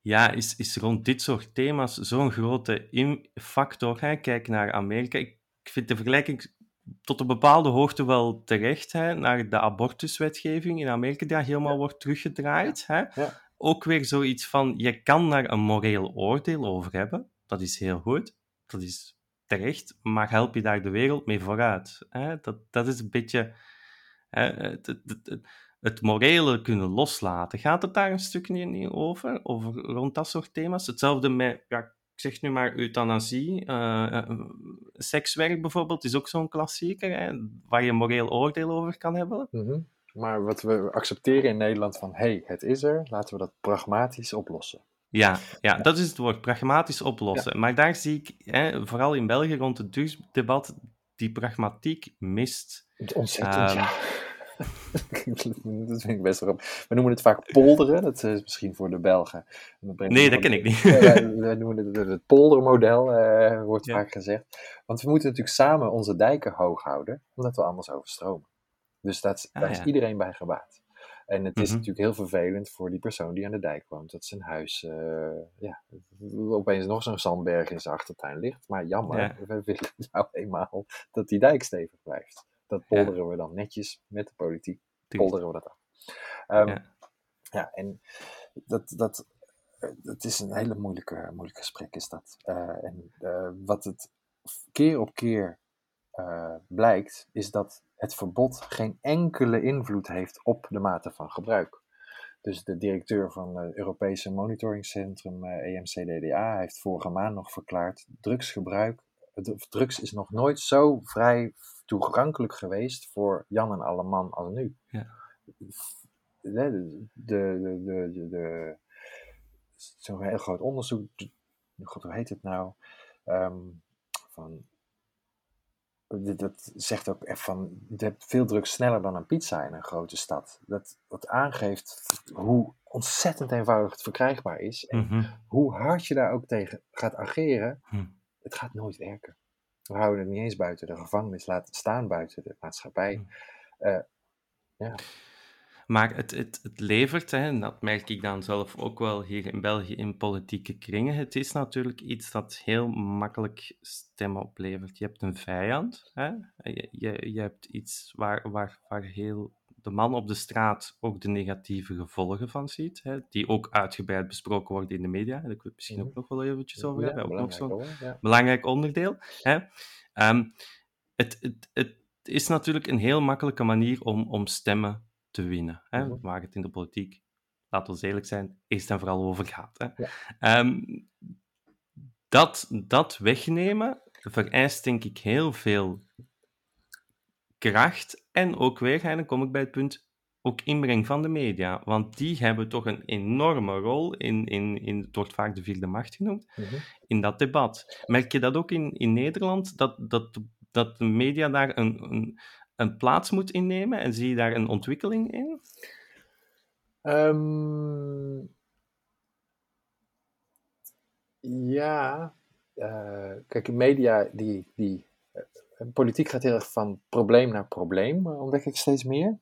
ja, is, is rond dit soort thema's zo'n grote factor. Hè. Kijk naar Amerika. Ik vind de vergelijking tot een bepaalde hoogte wel terecht hè, naar de abortuswetgeving in Amerika, die helemaal wordt teruggedraaid. Hè. Ja. Ook weer zoiets van: je kan daar een moreel oordeel over hebben dat is heel goed, dat is terecht, maar help je daar de wereld mee vooruit? Hè? Dat, dat is een beetje hè, het, het, het, morele kunnen loslaten. Gaat het daar een stukje niet over, over rond dat soort thema's? Hetzelfde met, ja, ik zeg nu maar euthanasie, uh, sekswerk bijvoorbeeld is ook zo'n klassieker, hè, waar je moreel oordeel over kan hebben. Mhm. Maar wat we accepteren in Nederland van, hé, hey, het is er, laten we dat pragmatisch oplossen. Ja, ja, dat is het woord, pragmatisch oplossen. Maar daar zie ik, hè, vooral in België rond het drugsdebat, die pragmatiek mist. Ontzettend, um, ja. dat vind ik best wel We noemen het vaak polderen, dat is misschien voor de Belgen. Nee, dat ken ik niet. we noemen het het poldermodel, uh, wordt vaak gezegd. Want we moeten natuurlijk samen onze dijken hoog houden, omdat we anders overstromen. Dus dat, ah, daar is iedereen bij gebaat. En het is mhm. natuurlijk heel vervelend voor die persoon die aan de dijk woont. Dat zijn huis, uh, ja, opeens nog zo'n zandberg in zijn achtertuin ligt. Maar jammer, we willen nou eenmaal dat die dijk stevig blijft. Dat polderen we dan netjes met de politiek, polderen we dat af. Um, ja. ja. en dat, dat, dat is een hele moeilijke, moeilijk gesprek is dat. Uh, en uh, wat het keer op keer blijkt, is dat het verbod geen enkele invloed heeft op de mate van gebruik. Dus de directeur van het Europese Monitoringcentrum EMCDDA eh, e heeft vorige maand nog verklaard: drugsgebruik, drugs is nog nooit zo vrij toegankelijk geweest voor Jan en Alleman als nu. Ja. De, de, de, de, zo'n heel groot onderzoek, God, hoe heet het nou? Um, van dat zegt ook echt van, je hebt veel drugs sneller dan een pizza in een grote stad. Dat wat aangeeft hoe ontzettend eenvoudig het verkrijgbaar is. En mhm. hoe hard je daar ook tegen gaat ageren, hm. het gaat nooit werken. We houden het niet eens buiten de gevangenis, laten staan buiten de maatschappij. Hm. Eh, ja. Maar het, het, het levert, hè, en dat merk ik dan zelf ook wel hier in België in politieke kringen, het is natuurlijk iets dat heel makkelijk stemmen oplevert. Je hebt een vijand, hè? Je, je, je hebt iets waar, waar, waar heel de man op de straat ook de negatieve gevolgen van ziet, hè, die ook uitgebreid besproken worden in de media. Daar kunnen we misschien ook nog wel eventjes over hebben. ook nog zo'n belangrijk onderdeel. Hè. Um, het, het, het is natuurlijk een heel makkelijke manier om, om stemmen te winnen. Hè? Mhm. Waar het in de politiek, laten we eerlijk zijn, eerst en vooral over gaat. Hè? Ehm, dat, dat wegnemen vereist denk ik heel veel kracht en ook weer, en dan kom ik bij het punt, ook inbreng van de media. Want die hebben toch een enorme rol in, in, in het wordt vaak de vierde macht genoemd, mhm. in dat debat. Merk je dat ook in, in Nederland, dat, dat, dat de media daar een, een, een plaats moet innemen? En zie je daar een ontwikkeling in? Um, ja, uh, kijk, media, die, die, uh, politiek gaat heel erg van probleem naar probleem, uh, ontdek ik steeds meer.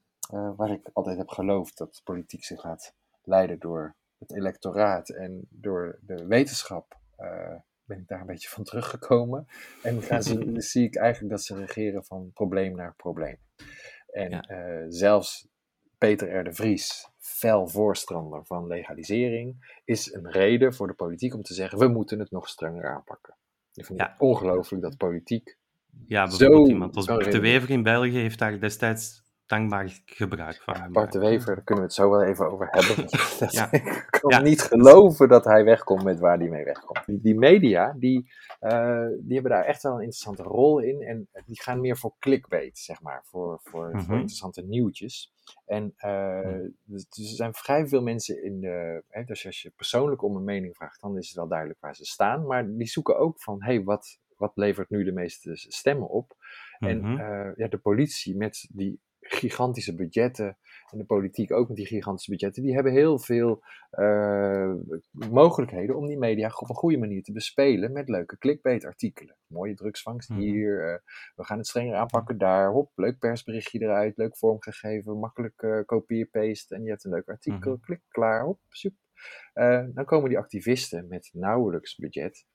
waar ik altijd heb geloofd dat politiek zich laat leiden door het electoraat en door de wetenschap ben ik daar een beetje van teruggekomen. En gaan ze, zie ik eigenlijk dat ze regeren van probleem naar probleem. En eh, zelfs Peter R. de Vries, fel voorstander van legalisering, is een reden voor de politiek om te zeggen: we moeten het nog strenger aanpakken. Ik vind het ongelooflijk dat politiek. Ja, bijvoorbeeld zo, iemand als de Wever in België heeft daar destijds dankbaar gebruik van Bart de Wever, daar kunnen we het zo wel even over hebben. ja. Ik kan niet geloven dat hij wegkomt met waar hij mee wegkomt. Die media, die, uh, die hebben daar echt wel een interessante rol in. En die gaan meer voor clickbait, zeg maar. Voor, voor, voor mhm. interessante nieuwtjes. En uh, er zijn vrij veel mensen in de. Hè, dus als je persoonlijk om een mening vraagt, dan is het wel duidelijk waar ze staan. Maar die zoeken ook van: hé, hey, wat, wat levert nu de meeste stemmen op? En uh, ja, de politie met die gigantische budgetten en de politiek ook met die gigantische budgetten, die hebben heel veel uh, mogelijkheden om die media op een goede manier te bespelen met leuke clickbait-artikelen. Mooie drugsvangst mhm. hier, uh, we gaan het strenger aanpakken daar, hop, leuk persberichtje eruit, leuk vormgegeven, makkelijk uh, kopieer-paste en je hebt een leuk artikel, mm klik, klaar, hop, super. dan komen die activisten met nauwelijks budget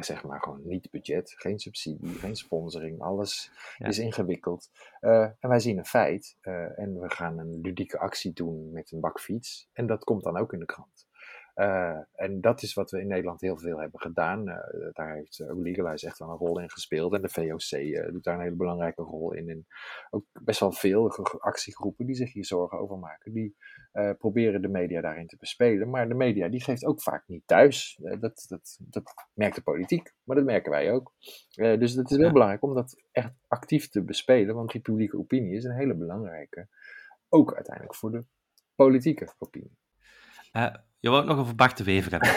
zeg maar gewoon niet budget, geen subsidie, geen sponsoring, alles is ingewikkeld. Uh, en wij zien een feit uh, en we gaan een ludieke actie doen met een bakfiets en dat komt dan ook in de krant. Uh, en dat is wat we in Nederland heel veel hebben gedaan. Uh, daar heeft uh, Legalize echt wel een rol in gespeeld. En de VOC doet daar een hele belangrijke rol in. En ook best wel veel actiegroepen die zich hier zorgen over maken. Die proberen de media daarin te bespelen. Maar de media die geeft ook vaak niet thuis. dat, dat, dat merkt de politiek, maar dat merken wij ook. dus het is heel belangrijk om dat echt actief te bespelen. Want die publieke opinie is een hele belangrijke. Ook uiteindelijk voor de politieke opinie. Je wou het nog over Bart de Wever hebben.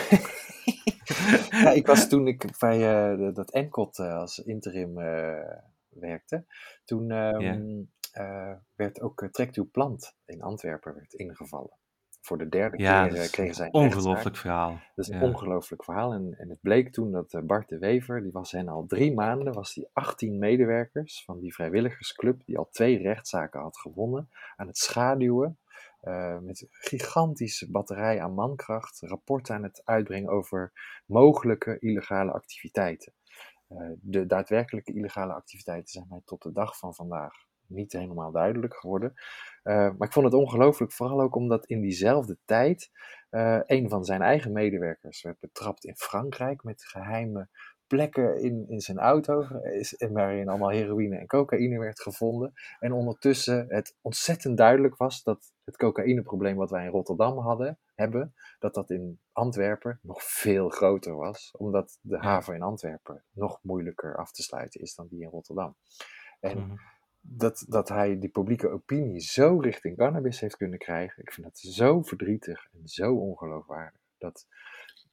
ja, ik was toen ik bij uh, dat Encot uh, als interim uh, werkte, toen um, yeah. werd ook Trekt uw plant in Antwerpen werd ingevallen. Voor de derde ja, keer kregen zij een ongelooflijk verhaal. Dat is een ongelooflijk verhaal. En, en het bleek toen dat Bart de Wever, die was hen al drie maanden, was die 18 medewerkers van die vrijwilligersclub, die al twee rechtszaken had gewonnen, aan het schaduwen uh, met gigantische batterij aan mankracht rapporten aan het uitbrengen over mogelijke illegale activiteiten. Uh, de daadwerkelijke illegale activiteiten zijn mij tot de dag van vandaag niet helemaal duidelijk geworden. Uh, maar ik vond het ongelooflijk, vooral ook omdat in diezelfde tijd een van zijn eigen medewerkers werd betrapt in Frankrijk met geheime plekken in, in zijn auto is, waarin allemaal heroïne en cocaïne werd gevonden. En ondertussen het ontzettend duidelijk was dat het cocaïneprobleem wat wij in Rotterdam hadden, hebben, dat dat in Antwerpen nog veel groter was, omdat de haven in Antwerpen nog moeilijker af te sluiten is dan die in Rotterdam. En mhm. dat, dat hij die publieke opinie zo richting cannabis heeft kunnen krijgen, ik vind dat zo verdrietig en zo ongeloofwaardig. Dat,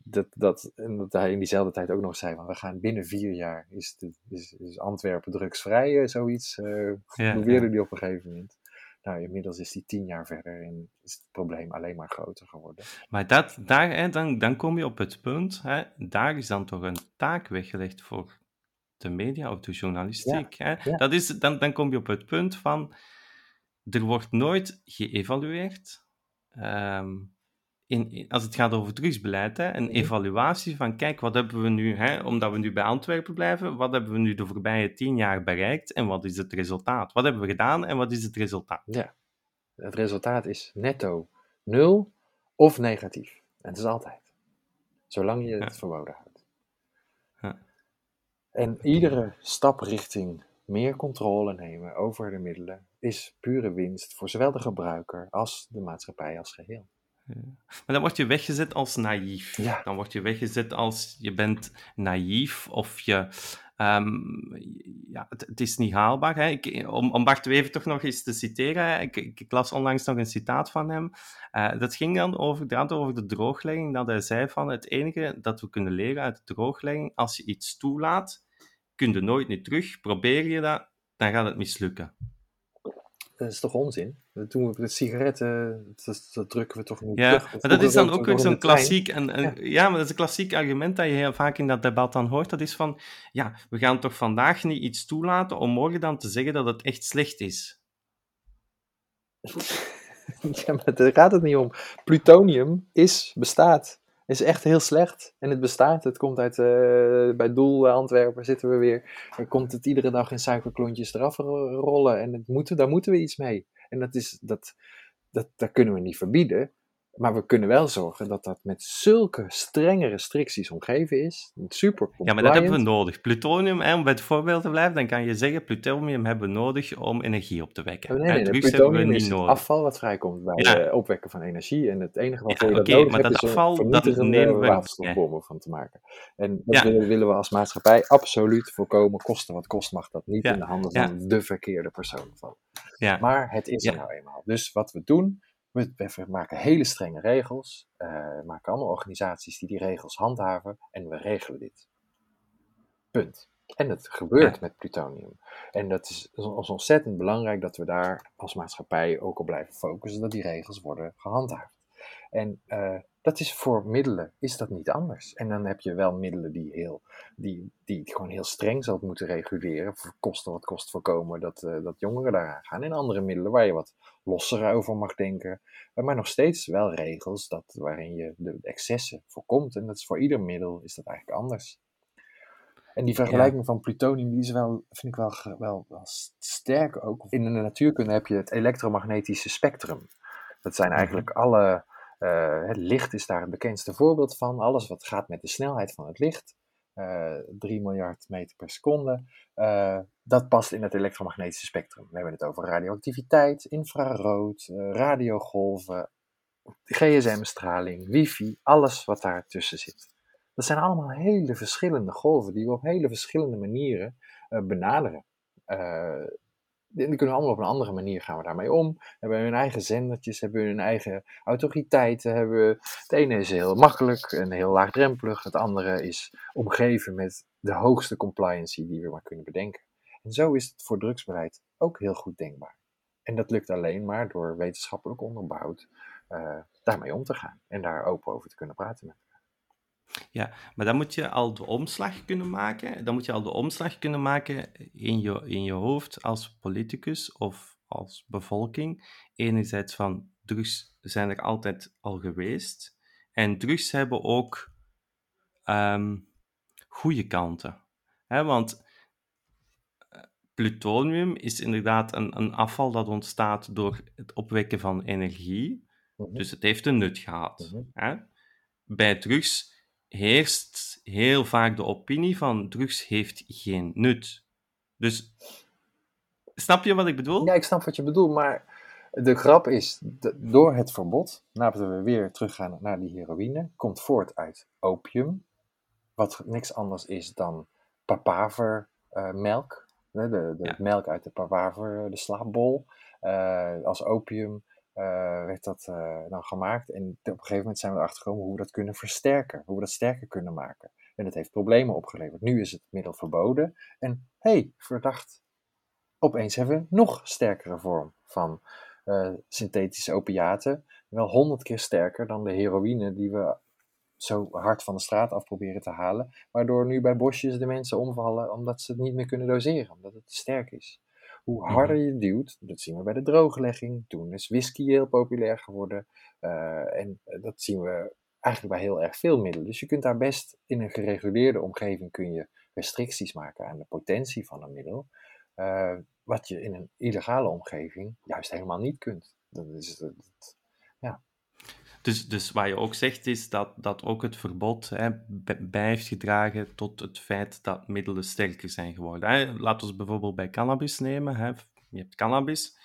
dat, dat, en dat hij in diezelfde tijd ook nog zei: van we gaan binnen vier jaar is, de, is, is Antwerpen drugsvrij, uh, zoiets. Uh, ja, probeerde ja. op een gegeven moment. Nou, inmiddels is die tien jaar verder en is het probleem alleen maar groter geworden. Maar dat, daar, hè, dan, dan kom je op het punt, hè, daar is dan toch een taak weggelegd voor de media of de journalistiek. hè? Dat is, dan, dan kom je op het punt van, er wordt nooit geëvalueerd. Um, in, als het gaat over drugsbeleid, hè, een mhm. evaluatie van, kijk, wat hebben we nu, hè, omdat we nu bij Antwerpen blijven, wat hebben we nu de voorbije tien jaar bereikt en wat is het resultaat? Wat hebben we gedaan en wat is het resultaat? Ja, het resultaat is netto nul of negatief. En het is altijd. Zolang je het verboden houdt. Ja. En iedere stap richting meer controle nemen over de middelen is pure winst voor zowel de gebruiker als de maatschappij als geheel. Maar dan word je weggezet als naïef. Dan word je weggezet als je bent naïef of je... Um, ja, het, het, is niet haalbaar. Hè. Ik, om, om Bart Wever toch nog eens te citeren, ik, ik, las onlangs nog een citaat van hem. Uh, dat ging dan over, over de drooglegging, dat hij zei van het enige dat we kunnen leren uit de drooglegging, als je iets toelaat, kun je nooit meer terug. Probeer je dat, dan gaat het mislukken dat is toch onzin? Dat doen we met sigaretten, dat, dat, drukken we toch niet ja, terug. maar dat is dan ook weer zo'n klassiek, en, ja. ja. maar dat is een klassiek argument dat je heel vaak in dat debat dan hoort. Dat is van, ja, we gaan toch vandaag niet iets toelaten om morgen dan te zeggen dat het echt slecht is. ja, maar daar gaat het niet om. Plutonium is, bestaat is echt heel slecht. En het bestaat. Het komt uit, uh, bij Doel uh, Antwerpen zitten we weer. Er komt het iedere dag in suikerklontjes eraf rollen. En het moeten, daar moeten we iets mee. En dat, is, dat, dat, dat kunnen we niet verbieden. Maar we kunnen wel zorgen dat dat met zulke strenge restricties omgeven is. Super Ja, maar dat hebben we nodig. Plutonium, hè, om bij het voorbeeld te blijven, dan kan je zeggen: plutonium hebben we nodig om energie op te wekken. Nee, nee, nee, plutonium is nodig. afval wat vrijkomt bij het opwekken van energie. En het enige wat ja, je okay, nodig maar dat afval, dat nemen we waterstofbommen van te maken. En dat willen, willen, we als maatschappij absoluut voorkomen. Kosten wat kost, mag dat niet in de handen van de verkeerde persoon vallen. Maar het is er nou eenmaal. Dus wat we doen we, maken hele strenge regels, uh, we maken allemaal organisaties die die regels handhaven en we regelen dit. Punt. En het gebeurt met plutonium. En dat is, is ontzettend belangrijk dat we daar als maatschappij ook op blijven focussen, dat die regels worden gehandhaafd. En uh, dat is voor middelen is dat niet anders. En dan heb je wel middelen die, heel, die, die gewoon heel streng zal moeten reguleren. Voor kosten wat kost voorkomen dat, uh, dat jongeren daaraan gaan. En andere middelen waar je wat losser over mag denken. Uh, maar nog steeds wel regels dat, waarin je de excessen voorkomt. En dat is voor ieder middel is dat eigenlijk anders. En die vergelijking van plutonium, die is wel, vind ik wel, wel, wel sterk ook. In de natuurkunde heb je het elektromagnetische spectrum. Dat zijn mhm. eigenlijk alle uh, het licht is daar het bekendste voorbeeld van. Alles wat gaat met de snelheid van het licht, uh, eh, 3 miljard meter per seconde, uh, dat past in het elektromagnetische spectrum. We hebben het over radioactiviteit, infrarood, radiogolven, gsm-straling, wifi, alles wat daartussen zit. Dat zijn allemaal hele verschillende golven die we op hele verschillende manieren benaderen die kunnen allemaal op een andere manier gaan we daarmee om. Hebben hun eigen zendertjes, hebben hun eigen autoriteiten. Hebben, het ene is heel makkelijk en heel laagdrempelig. Het andere is omgeven met de hoogste compliancy die we maar kunnen bedenken. En zo is het voor drugsbeleid ook heel goed denkbaar. En dat lukt alleen maar door wetenschappelijk onderbouwd uh, daarmee om te gaan. En daar open over te kunnen praten met ja, maar dan moet je al de omslag kunnen maken. Dan moet je al de omslag kunnen maken in je, in je hoofd als politicus of als bevolking. Enerzijds van drugs zijn er altijd al geweest. En drugs hebben ook um, goede kanten. Want eh, plutonium is inderdaad een, een afval dat ontstaat door het opwekken van energie. Mhm. Dus het heeft een nut gehad. Mm Bij drugs heerst heel vaak de opinie van drugs heeft geen nut. Dus snap je wat ik bedoel? Ja, ik snap wat je bedoelt, maar de grap is, door het verbod, nadat we weer teruggaan naar die heroïne, komt voort uit opium, wat niks anders is dan papavermelk, uh, de, de melk uit de papaver, de slaapbol, uh, als opium werd dat uh, dan gemaakt. En op een gegeven moment zijn we erachter gekomen hoe we dat kunnen versterken. Hoe we dat sterker kunnen maken. En dat heeft problemen opgeleverd. Nu is het middel verboden. En hey, verdacht. Opeens hebben we een nog sterkere vorm van uh, synthetische opiaten. Wel honderd keer sterker dan de heroïne die we zo hard van de straat af proberen te halen. Waardoor nu bij bosjes de mensen omvallen omdat ze het niet meer kunnen doseren. Omdat het te sterk is. Hoe mhm. harder je duwt, dat zien we bij de drooglegging. Toen is whisky heel populair geworden. Uh, en eh, dat zien we eigenlijk bij heel erg veel middelen. Dus je kunt daar best in een gereguleerde omgeving kun je restricties maken aan de potentie van een middel. Uh, wat je in een illegale omgeving juist helemaal niet kunt. Dat is, dat, ja. Dus, dus wat je ook zegt is dat, dat ook het verbod hè, bij heeft gedragen tot het feit dat middelen sterker zijn geworden. Hè. Laten we bijvoorbeeld bij cannabis nemen. Hè. Je hebt cannabis.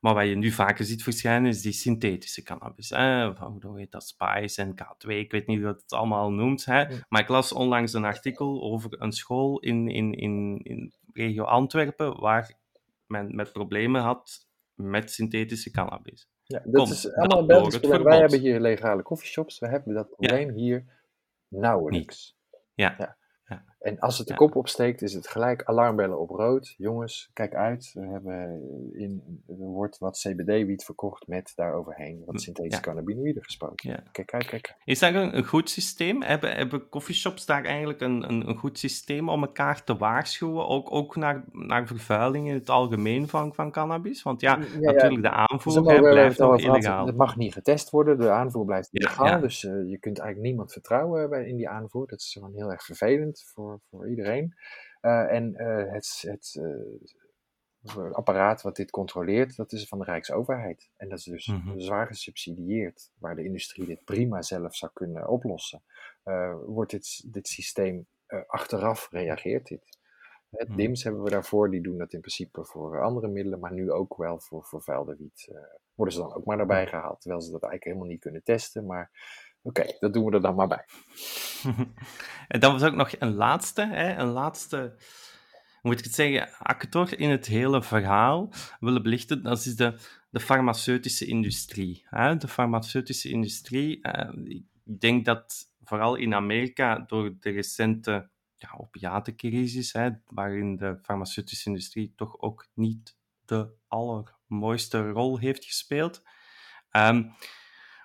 Maar wat je nu vaker ziet verschijnen is die synthetische cannabis. Hè. Hoe heet dat? Spice en K2, ik weet niet wat het allemaal noemt. Hè. Maar ik las onlangs een artikel over een school in, in, in, in regio Antwerpen waar men met problemen had met synthetische cannabis. Ja, dat is allemaal een Belgisch probleem. Wij hebben hier legale coffeeshops. We hebben dat probleem hier nauwelijks. Ja. ja. En als het de kop opsteekt, is het gelijk alarmbellen op rood. Jongens, kijk uit. We hebben in, er wordt wat CBD-wiet verkocht met daaroverheen wat synthetische ja. cannabinoïden gesproken. Kijk uit, kijk Is dat een, een, goed systeem? Hebben, hebben coffeeshops daar eigenlijk een, een, een, goed systeem om elkaar te waarschuwen? Ook, ook naar, naar vervuiling in het algemeen van, van cannabis? Want ja, natuurlijk, de aanvoer blijft nog illegaal. Het mag niet getest worden, de aanvoer blijft illegaal. Dus uh, je kunt eigenlijk niemand vertrouwen bij, in die aanvoer. Dat is gewoon heel erg vervelend voor voor, iedereen. Uh, en uh, het, het, uh, apparaat wat dit controleert, dat is van de Rijksoverheid. En dat is dus Mhm. zwaar gesubsidieerd, waar de industrie dit prima zelf zou kunnen oplossen. Eh, wordt dit, dit systeem eh, achteraf reageert dit. Het Mhm. DIMS hebben we daarvoor, die doen dat in principe voor andere middelen, maar nu ook wel voor vervuilde wiet. eh, worden ze dan ook maar daarbij gehaald, terwijl ze dat eigenlijk helemaal niet kunnen testen. Maar oké, dat doen we er dan maar bij. En dan was ook nog een laatste, hè, een laatste, moet ik het zeggen, actor in het hele verhaal willen belichten. Dat is de, de farmaceutische industrie. Hè. De farmaceutische industrie, eh, ik denk dat vooral in Amerika door de recente ja, opiatencrisis, hè, waarin de farmaceutische industrie toch ook niet de allermooiste rol heeft gespeeld. Ehm,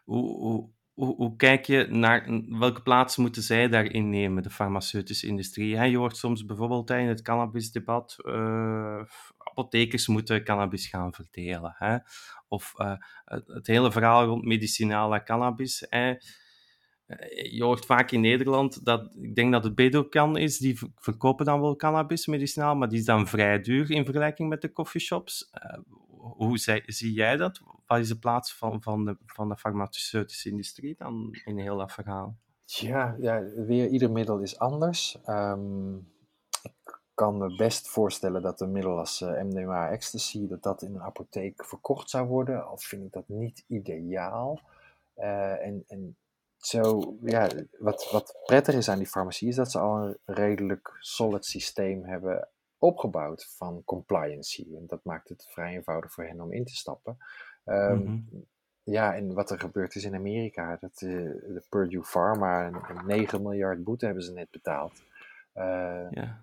hoe, hoe, hoe, kijk je naar welke plaats moeten zij daarin nemen, de farmaceutische industrie? Je hoort soms bijvoorbeeld in het cannabisdebat, eh apothekers moeten cannabis gaan verdelen. Hè? Of eh, het, het hele verhaal rond medicinale cannabis. Hè? Eh, Je hoort vaak in Nederland dat, ik denk dat het Bedokan is, die ver- verkopen dan wel cannabis medicinaal, maar die is dan vrij duur in vergelijking met de coffeeshops. Eh, hoe zie jij dat? Wat is de plaats van, van, de, van de farmaceutische industrie dan in heel dat verhaal? Ja, ja, weer ieder middel is anders. Ehm, ik kan me best voorstellen dat een middel als eh, MDMA ecstasy, dat dat in een apotheek verkocht zou worden. Al vind ik dat niet ideaal. En, en zo, ja, wat, wat prettig is aan die farmacie is dat ze al een redelijk solid systeem hebben opgebouwd van compliancy. En dat maakt het vrij eenvoudig voor hen om in te stappen. Ehm, Mhm. ja, en wat er gebeurd is in Amerika, dat eh, de Purdue Pharma een, een 9 miljard boete hebben ze net betaald. Eh, Ja.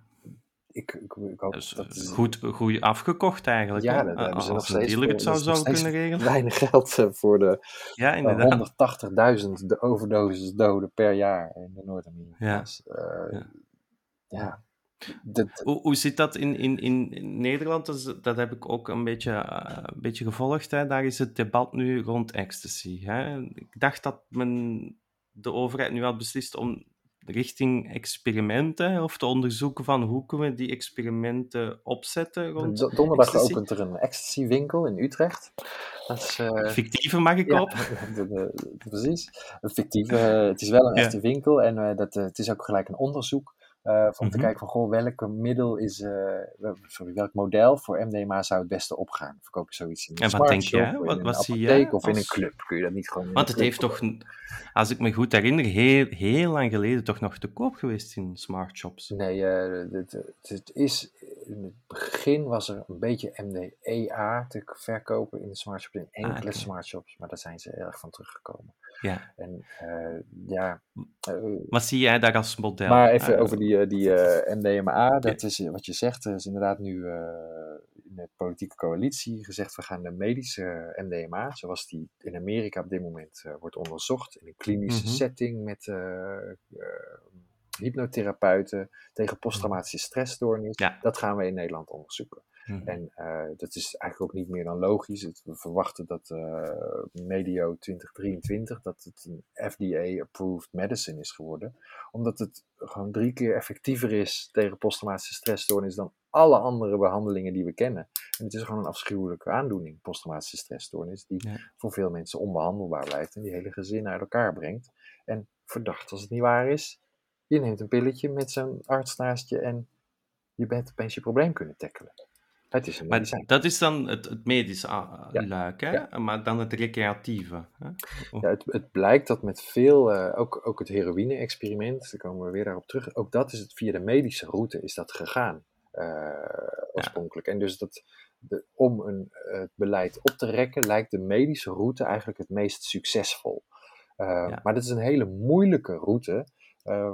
Ik, ik, ik hoop Dus, dat is goed, goed afgekocht eigenlijk. Ja, dat hebben ze nog steeds het zou, kunnen regelen. weinig geld eh, voor de Ja, eh, inderdaad. 180.000 de overdoses doden per jaar in de Noord-Amerika's. Ja. Ja. ja. Dat, Hoe, hoe zit dat in, in, in Nederland? Dus, dat heb ik ook een beetje, eh, een beetje gevolgd. Hè. Daar is het debat nu rond ecstasy. Hè. Ik dacht dat men de overheid nu had beslist om richting experimenten of te onderzoeken van hoe kunnen we die experimenten opzetten rond do- donderdag opent er een ecstasy winkel in Utrecht. Dat is, eh, Fictieve mag ik Ja, op? precies. Een fictieve, eh, het is wel een Ja. echte winkel en eh, dat, het is ook gelijk een onderzoek eh, om te Mhm. kijken van, goh, welk middel is, eh, sorry, welk model voor MDMA zou het beste opgaan? Verkoop je zoiets in een En wat denk shop, jij? in Wat- een wat zie apotheek jij of in een club? Kun je dat niet gewoon Want het heeft toch, als ik me goed herinner, heel, heel lang geleden toch nog te koop geweest in smart shops. Nee, eh, het, het, het is, in het begin was er een beetje MDEA te verkopen in de smart shops, in enkele Ah, oké. smart shops, maar daar zijn ze erg van teruggekomen. Ja. En eh, ja, eh, Wat zie jij daar als model? Maar even Eh, over die, die MDMA, dat is wat je zegt, is inderdaad nu in de politieke coalitie gezegd, we gaan de medische MDMA, zoals die in Amerika op dit moment wordt onderzocht, in een klinische Mhm. setting met hypnotherapeuten tegen posttraumatische stressstoornis, Ja. dat gaan we in Nederland onderzoeken. Mhm. En eh, dat is eigenlijk ook niet meer dan logisch. Het- We verwachten dat eh, medio 2023 dat het een FDA-approved medicine is geworden. Omdat het gewoon drie keer effectiever is tegen posttraumatische stressstoornis dan alle andere behandelingen die we kennen. En het is gewoon een afschuwelijke aandoening, posttraumatische stressstoornis, die Ja. voor veel mensen onbehandelbaar blijft en die hele gezinnen uit elkaar brengt. En verdacht als het niet waar is, je neemt een pilletje met zo'n arts naast je en je bent opeens je probleem kunnen tackelen. Het is een medicijn. Maar dat is dan het, het medische ah, Ja, luik, hè? ja. maar dan het recreatieve. Hè? Ja, het, het blijkt dat met veel, eh, ook, ook het heroïne-experiment, daar komen we weer daarop terug, ook dat is het via de medische route is dat gegaan, eh, oorspronkelijk. En dus dat, de, om een, het beleid op te rekken, lijkt de medische route eigenlijk het meest succesvol. Eh. Maar dit is een hele moeilijke route,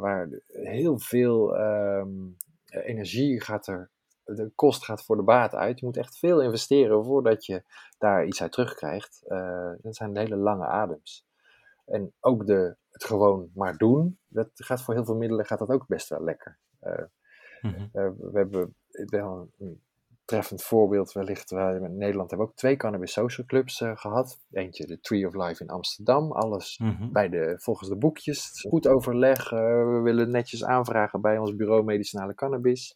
waar heel veel ehm, energie gaat er, de kost gaat voor de baat uit. Je moet echt veel investeren voordat je daar iets uit terugkrijgt. Eh dat zijn hele lange adems. En ook de, het gewoon maar doen, dat gaat voor heel veel middelen gaat dat ook best wel lekker. Eh, Mhm. eh, we hebben wel een treffend voorbeeld wellicht. We in Nederland hebben we ook twee cannabis social clubs eh, gehad. Eentje de Tree of Life in Amsterdam. Alles Mhm. bij de, volgens de boekjes. Goed overleg. we willen netjes aanvragen bij ons bureau medicinale cannabis.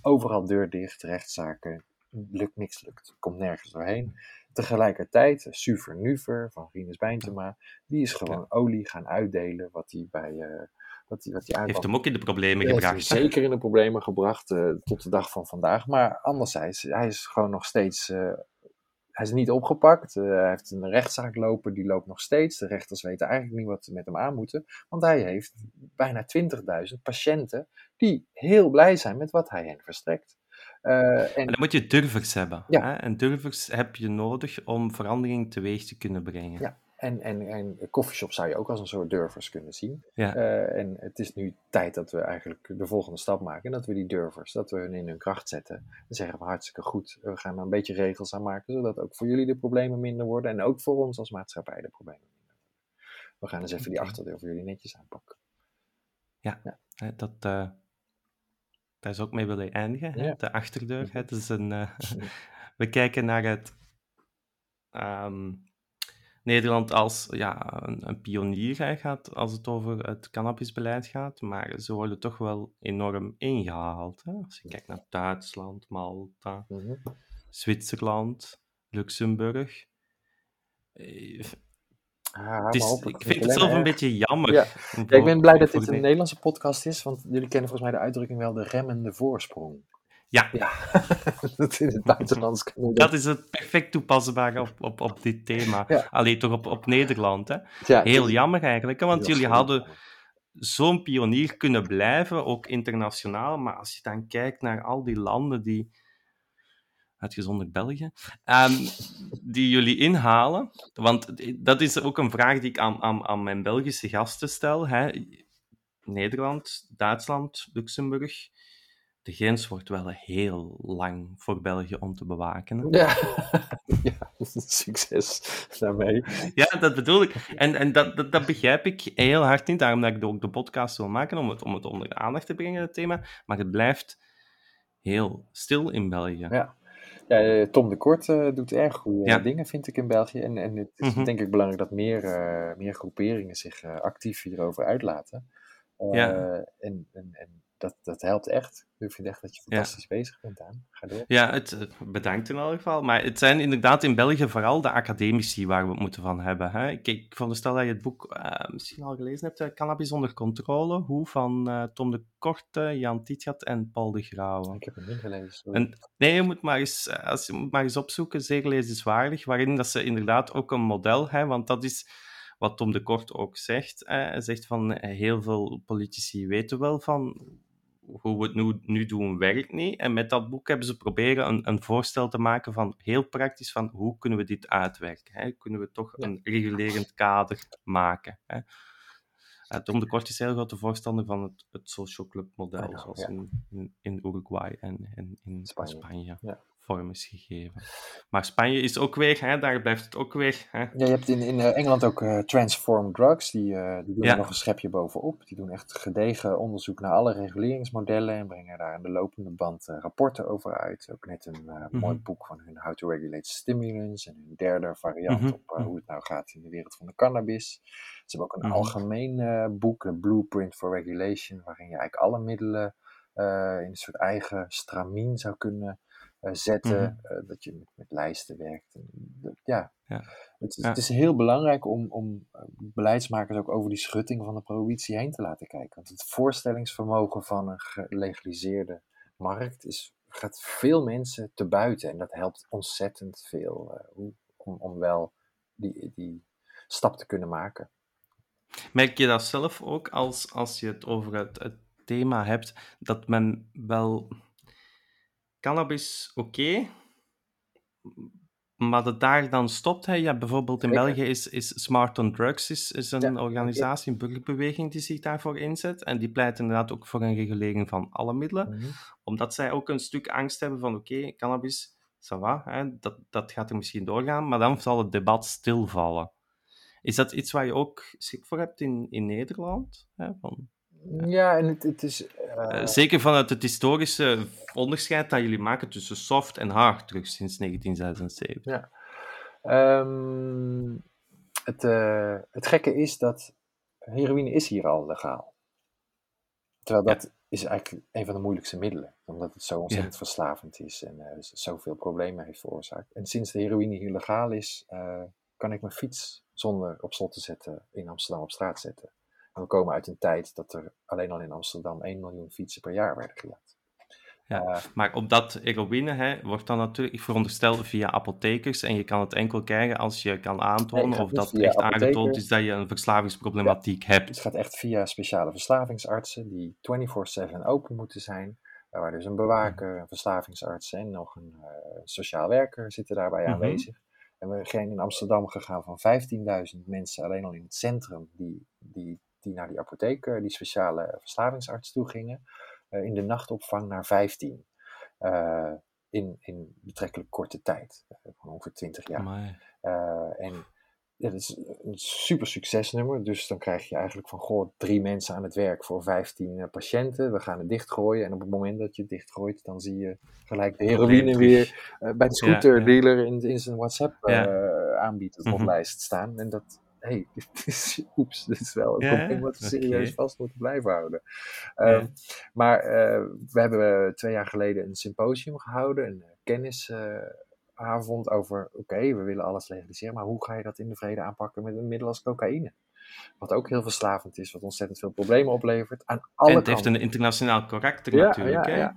Overal deur dicht, rechtszaken. lukt niks lukt. Komt nergens doorheen. Tegelijkertijd, Suver Nuver van Rinus Bijntema, die is gewoon olie gaan uitdelen wat hij bij... Uh, wat hij, wat hij heeft hem ook in de problemen gebracht. zeker in de problemen gebracht, uh, tot de dag van vandaag. Maar anderzijds, hij is gewoon nog steeds uh, hij is niet opgepakt. hij heeft een rechtszaak lopen, die loopt nog steeds. De rechters weten eigenlijk niet wat ze met hem aan moeten. Want hij heeft bijna 20.000 patiënten die heel blij zijn met wat hij hen verstrekt. Uh, en... dan moet je durvers hebben. Ja. Hè? En durvers heb je nodig om verandering teweeg te kunnen brengen. Ja, en, en, en coffeeshop zou je ook als een soort durvers kunnen zien. Ja. Uh, en het is nu tijd dat we eigenlijk de volgende stap maken. En dat we die durvers, dat we hun in hun kracht zetten. En zeggen we hartstikke goed, we gaan er een beetje regels aan maken. Zodat ook voor jullie de problemen minder worden. En ook voor ons als maatschappij de problemen minder worden. We gaan eens even die achterdeur voor jullie netjes aanpakken. Ja, ja. dat... Uh daar is ook mee willen eindigen, ja. de achterdeur. Het is een, uh, we kijken naar het um, Nederland als ja, een, een pionier gaat als het over het cannabisbeleid gaat, maar ze worden toch wel enorm ingehaald. Hè? Als je kijkt naar Duitsland, Malta, mm -hmm. Zwitserland, Luxemburg. Ah, is, ik vind het zelf een beetje jammer. Ja. ja ik ben blij dat dit een Nederlandse podcast is, want jullie kennen volgens mij de uitdrukking wel de remmende voorsprong. Ja. ja. dat in het buitenlands Dat is het perfect toepasbaar op, op, op dit thema. Ja. Alleen toch op, op Nederland. Hè? Ja, Heel jammer eigenlijk, hè? want jullie hadden zo'n pionier kunnen blijven, ook internationaal. Maar als je dan kijkt naar al die landen die uitgezonderd België, um, die jullie inhalen. Want dat is ook een vraag die ik aan, aan, aan mijn Belgische gasten stel. Hè. Nederland, Duitsland, Luxemburg. De grens wordt wel heel lang voor België om te bewaken. Ja. ja, succes daarmee. Ja, dat bedoel ik. En, en dat, dat, dat, begrijp ik heel hard niet. Daarom dat ik ook de podcast wil maken, om het, om het onder de aandacht te brengen, het thema. Maar het blijft heel stil in België. Ja. Ja, eh, Tom de Kort uh, doet erg goede dingen, vind ik, in België. En, en het is mm -hmm. denk ik belangrijk dat meer, uh, meer groeperingen zich actief hierover uitlaten. ja. En, en, en dat, dat helpt echt. Ik vind echt dat je fantastisch ja. bezig bent aan. Ga door. Ja, het, bedankt in elk geval. Maar het zijn inderdaad in België vooral de academici waar we het moeten van hebben. Hè? Ik, ik veronderstel dat je het boek uh, misschien al gelezen hebt, Cannabis onder controle. Hoe van uh, Tom de Korte, Jan Tietgat en Paul de Grauwe. Ik heb het niet gelezen. En, nee, je moet, maar eens, als, je moet maar eens opzoeken, zeer lezenswaardig, waarin dat ze inderdaad ook een model hebben, want dat is wat Tom de Kort ook zegt. Hij zegt van heel veel politici weten wel van hoe we het nu, nu doen werkt niet. En met dat boek hebben ze proberen een, een voorstel te maken van heel praktisch van hoe kunnen we dit uitwerken. Hè? Kunnen we toch een regulerend kader maken. Hè? Uh, Tom de Kort is heel grote voorstander van het, het social club model, zoals ja. in, in, in, Uruguay en, en in Spanje. Spanje. Ja vorm is gegeven. Maar Spanje is ook weer, hè, daar blijft het ook weer. Hè. Ja, je hebt in, in Engeland ook uh, Transform Drugs, die, uh, die doen ja. er nog een schepje bovenop. Die doen echt gedegen onderzoek naar alle reguleringsmodellen en brengen daar in de lopende band uh, rapporten over uit. Ook net een mm -hmm. mooi boek van hun How to Regulate Stimulants en hun derde variant mm -hmm. op hoe het nou gaat in de wereld van de cannabis. Ze hebben ook een mm -hmm. algemeen boek, een Blueprint for Regulation, waarin je eigenlijk alle middelen in een soort eigen stramien zou kunnen zetten, mm -hmm. dat je met, met, lijsten werkt. En, ja. ja. Het, ja. het, is heel belangrijk om, om eh, beleidsmakers ook over die schutting van de prohibitie heen te laten kijken. Want het voorstellingsvermogen van een gelegaliseerde markt is, gaat veel mensen te buiten. En dat helpt ontzettend veel uh, om, om wel die, die stap te kunnen maken. Merk je dat zelf ook als, als je het over het, het thema hebt, dat men wel cannabis oké, okay, maar dat daar dan stopt. Hè. Ja, bijvoorbeeld in België is, is Smart on Drugs is, is een ja, organisatie, een burgerbeweging die zich daarvoor inzet. En die pleit inderdaad ook voor een regulering van alle middelen. Mhm. Omdat zij ook een stuk angst hebben van oké, okay, cannabis, ça va, hè, dat, dat gaat er misschien doorgaan, maar dan zal het debat stilvallen. Is dat iets waar je ook schik voor hebt in, in Nederland? Hè, van... Ja, en het, het is... Uh... Zeker vanuit het historische onderscheid dat jullie maken tussen soft en hard terug sinds 1976. Ja. Um, het, uh, het gekke is dat heroïne is hier al legaal. Terwijl dat is eigenlijk een van de moeilijkste middelen. Omdat het zo ontzettend verslavend is en uh, zoveel problemen heeft veroorzaakt. En sinds de heroïne hier legaal is, kan ik mijn fiets zonder op slot te zetten in Amsterdam op straat zetten. We komen uit een tijd dat er alleen al in Amsterdam 1 miljoen fietsen per jaar werden gejaagd. Ja, uh, maar op dat heroïne hè, wordt dan natuurlijk verondersteld via apothekers en je kan het enkel krijgen als je kan aantonen nee, of dat echt aangetoond is dat je een verslavingsproblematiek ja, hebt. Het gaat echt via speciale verslavingsartsen die 24/7 open moeten zijn, waar dus een bewaker, een verslavingsarts en nog een uh, sociaal werker zitten daarbij mm -hmm. aanwezig. En we zijn in Amsterdam gegaan van 15.000 mensen alleen al in het centrum die, die, die naar die apotheek, die speciale verslavingsarts toe gingen. Uh, in de nachtopvang naar 15. Uh, in, in betrekkelijk korte tijd, uh, van ongeveer 20 jaar. en ja, dat is een super succesnummer. Dus dan krijg je eigenlijk van goh, drie mensen aan het werk voor 15 patiënten. We gaan het dichtgooien. En op het moment dat je het dichtgooit, dan zie je gelijk de heroïne weer bij de scooterdealer ja, ja. in, in zijn WhatsApp aanbiederlijst staan. En dat, hey, oeps, dit is wel een probleem wat we serieus vast moeten blijven houden. Um, ja. Maar uh, we hebben twee jaar geleden een symposium gehouden, een kennisavond uh, over, oké, okay, we willen alles legaliseren, maar hoe ga je dat in de vrede aanpakken met een middel als cocaïne? Wat ook heel verslavend is, wat ontzettend veel problemen oplevert. Aan alle en het kanten. heeft een internationaal karakter ja, natuurlijk. Ja, ja.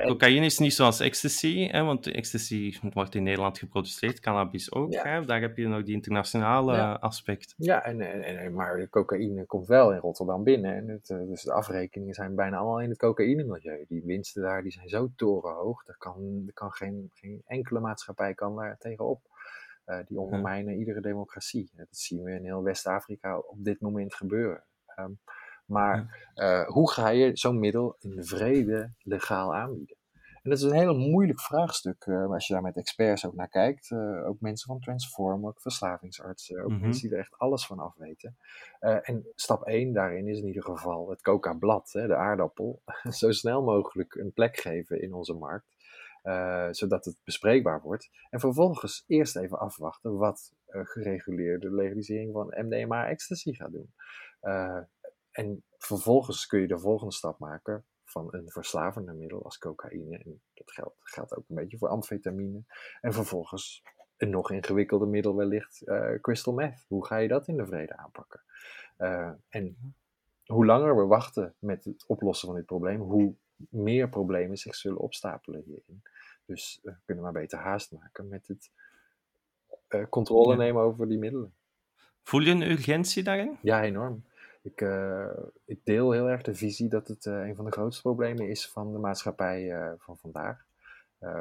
Uh, Cocaïne is niet zoals ecstasy, hè, want ecstasy wordt in Nederland geproduceerd, cannabis ook. Hè, daar heb je nog die internationale aspect. Ja, en, en, en, maar de cocaïne komt wel in Rotterdam binnen. En het, dus de afrekeningen zijn bijna allemaal in het cocaïnemilieu. Die winsten daar die zijn zo torenhoog, daar kan, er kan geen, geen enkele maatschappij kan daar tegenop. Uh, die ondermijnen iedere democratie. Dat zien we in heel West-Afrika op dit moment gebeuren. Um, maar uh, hoe ga je zo'n middel in de vrede legaal aanbieden? En dat is een heel moeilijk vraagstuk uh, als je daar met experts ook naar kijkt. ook mensen van Transform, ook verslavingsartsen, ook mm -hmm. mensen die er echt alles van af weten. en stap 1 daarin is in ieder geval het coca-blad, de aardappel, zo snel mogelijk een plek geven in onze markt. Uh, zodat het bespreekbaar wordt. En vervolgens eerst even afwachten wat uh, gereguleerde legalisering van MDMA ecstasy gaat doen. Uh, en vervolgens kun je de volgende stap maken van een verslavende middel als cocaïne. En dat geldt, gaat ook een beetje voor amfetamine. En vervolgens een nog ingewikkelder middel wellicht crystal meth. Hoe ga je dat in de vrede aanpakken? en hoe langer we wachten met het oplossen van dit probleem, hoe meer problemen zich zullen opstapelen hierin. Dus we kunnen maar beter haast maken met het uh, controle nemen over die middelen. Voel je een urgentie daarin? Ja, enorm. Ik, uh, ik deel heel erg de visie dat het uh, een van de grootste problemen is van de maatschappij van vandaag.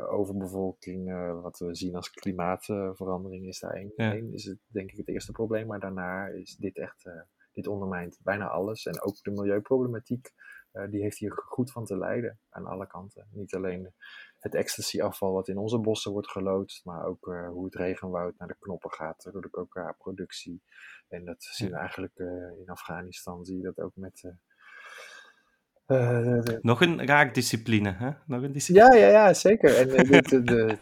overbevolking, wat we zien als klimaatverandering, is daar één. Ja. Is het denk ik het eerste probleem, maar daarna is dit echt, dit ondermijnt bijna alles. En ook de milieuproblematiek die heeft hier goed van te lijden aan alle kanten. Niet alleen het ecstasy-afval wat in onze bossen wordt geloodst, maar ook uh, hoe het regenwoud naar de knoppen gaat door de coca-productie. En dat zien we eigenlijk uh, in Afghanistan, zie je dat ook met uh, de, Nog een raakdiscipline, hè? Nog een discipline. Ja, ja, ja, zeker. En uh, de, de, de,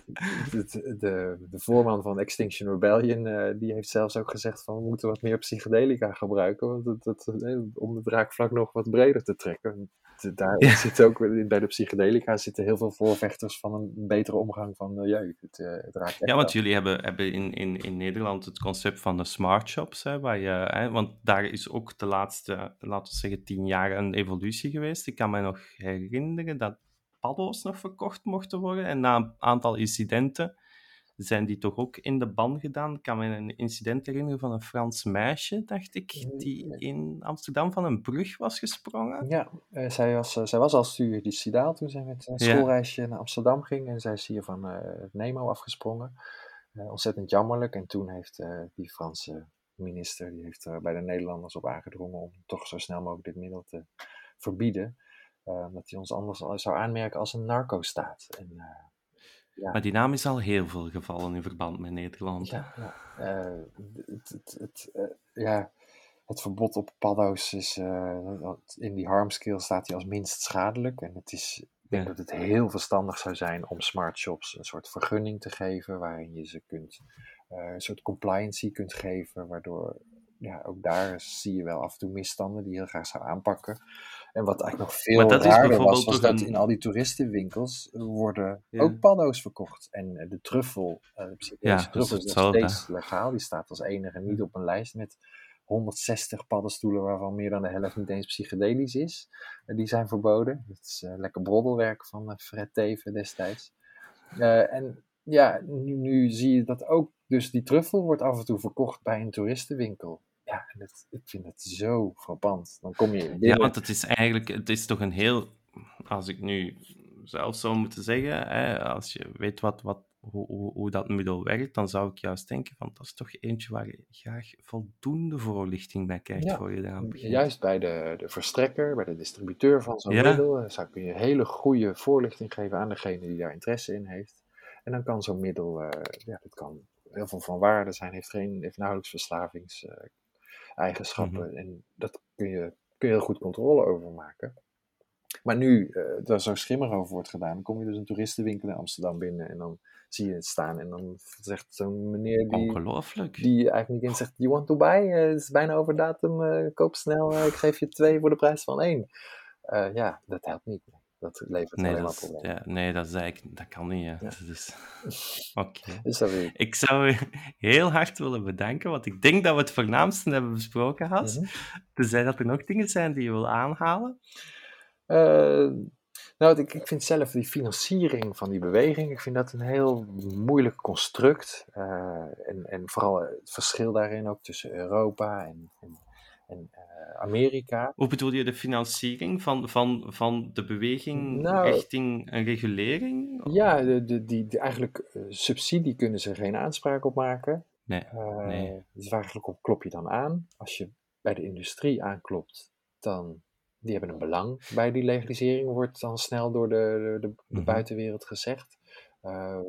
de, de, voorman van Extinction Rebellion, uh, die heeft zelfs ook gezegd van we moeten wat meer psychedelica gebruiken, want dat, dat, om het raakvlak nog wat breder te trekken daar ja. zit ook, bij de psychedelica zitten heel veel voorvechters van een betere omgang van milieu. Het, uh, het raakt ja, want jullie hebben, hebben in, in, in Nederland het concept van de smart shops, hè, waar je, hè, want daar is ook de laatste, laten we zeggen, tien jaar een evolutie geweest. Ik kan me nog herinneren dat paddo's nog verkocht mochten worden en na een aantal incidenten zijn die toch ook in de ban gedaan. Ik kan me een incident herinneren van een Frans meisje, dacht ik, die in Amsterdam van een brug was gesprongen. Ja, uh, zij, was, uh, zij was al suicidaal toen zij met een schoolreisje ja. naar Amsterdam ging en zij is hier van uh, het Nemo afgesprongen. ontzettend jammerlijk. En toen heeft die Franse minister die heeft bij de Nederlanders op aangedrongen om toch zo snel mogelijk dit middel te verbieden. omdat hij ons anders zou aanmerken als een narco-staat. En, ja. Maar die naam is al heel veel gevallen in verband met Nederland. Ja, ja. Uh, het, het, het, ja, het verbod op paddo's is uh, in die harmscale staat hij als minst schadelijk. En het is, ik denk ja. dat het heel verstandig zou zijn om smart shops een soort vergunning te geven waarin je ze kunt, een soort compliancy kunt geven, waardoor ja, ook daar zie je wel af en toe misstanden die je heel graag zou aanpakken. En wat eigenlijk nog veel raarder was, was dat in al die toeristenwinkels worden ook paddo's verkocht. En de truffel, uh, ja, truffel is nog steeds legaal. Die staat als enige niet op een lijst met 160 paddenstoelen, waarvan meer dan de helft niet eens psychedelisch is. die zijn verboden. Dat is lekker broddelwerk van Fred Teven destijds. en ja, nu, nu, zie je dat ook. Dus die truffel wordt af en toe verkocht bij een toeristenwinkel. Ja, en het, ik vind het zo frappant. Dan kom je. Ja, want het is eigenlijk, het is toch een heel, als ik nu zelf zou moeten zeggen, hè, als je weet wat, wat, hoe, hoe, hoe, dat middel werkt, dan zou ik juist denken van dat is toch eentje waar je graag voldoende voorlichting bij krijgt voor je eraan begint. Juist bij de, de verstrekker, bij de distributeur van zo'n middel, eh, zou kun je hele goede voorlichting geven aan degene die daar interesse in heeft. En dan kan zo'n middel, uh, ja, dat kan heel veel van waarde zijn, heeft, geen, heeft nauwelijks verslavingseigenschappen. Mm En dat kun je, kun je heel goed controle over maken. Maar nu uh, er zo schimmig over wordt gedaan, dan kom je dus een toeristenwinkel in Amsterdam binnen en dan zie je het staan. En dan zegt zo'n meneer die, die eigenlijk niet eens zegt, you want to buy? Uh, het is bijna over datum, koop snel, ik geef je twee voor de prijs van één. ja, dat helpt niet. Dat levert nee, alleen maar problemen. Ja, nee, dat, is eigenlijk, dat kan niet. Ja. Dus, Oké. Okay. Ik zou je heel hard willen bedanken, want ik denk dat we het voornaamste hebben besproken, Has. Mm -hmm. dat er nog dingen zijn die je wil aanhalen. Uh, nou, ik, ik vind zelf die financiering van die beweging, ik vind dat een heel moeilijk construct. Uh, en, en vooral het verschil daarin ook tussen Europa en, en, en uh, Amerika. Hoe bedoel je de financiering van, van, van de beweging nou, richting een regulering? Ja, de, de, die, eigenlijk uh, subsidie kunnen ze geen aanspraak op maken. Nee, uh, nee. Dus eigenlijk op klop je dan aan. Als je bij de industrie aanklopt, dan die hebben een belang bij die legalisering, wordt dan snel door de, de, de mm -hmm. buitenwereld gezegd.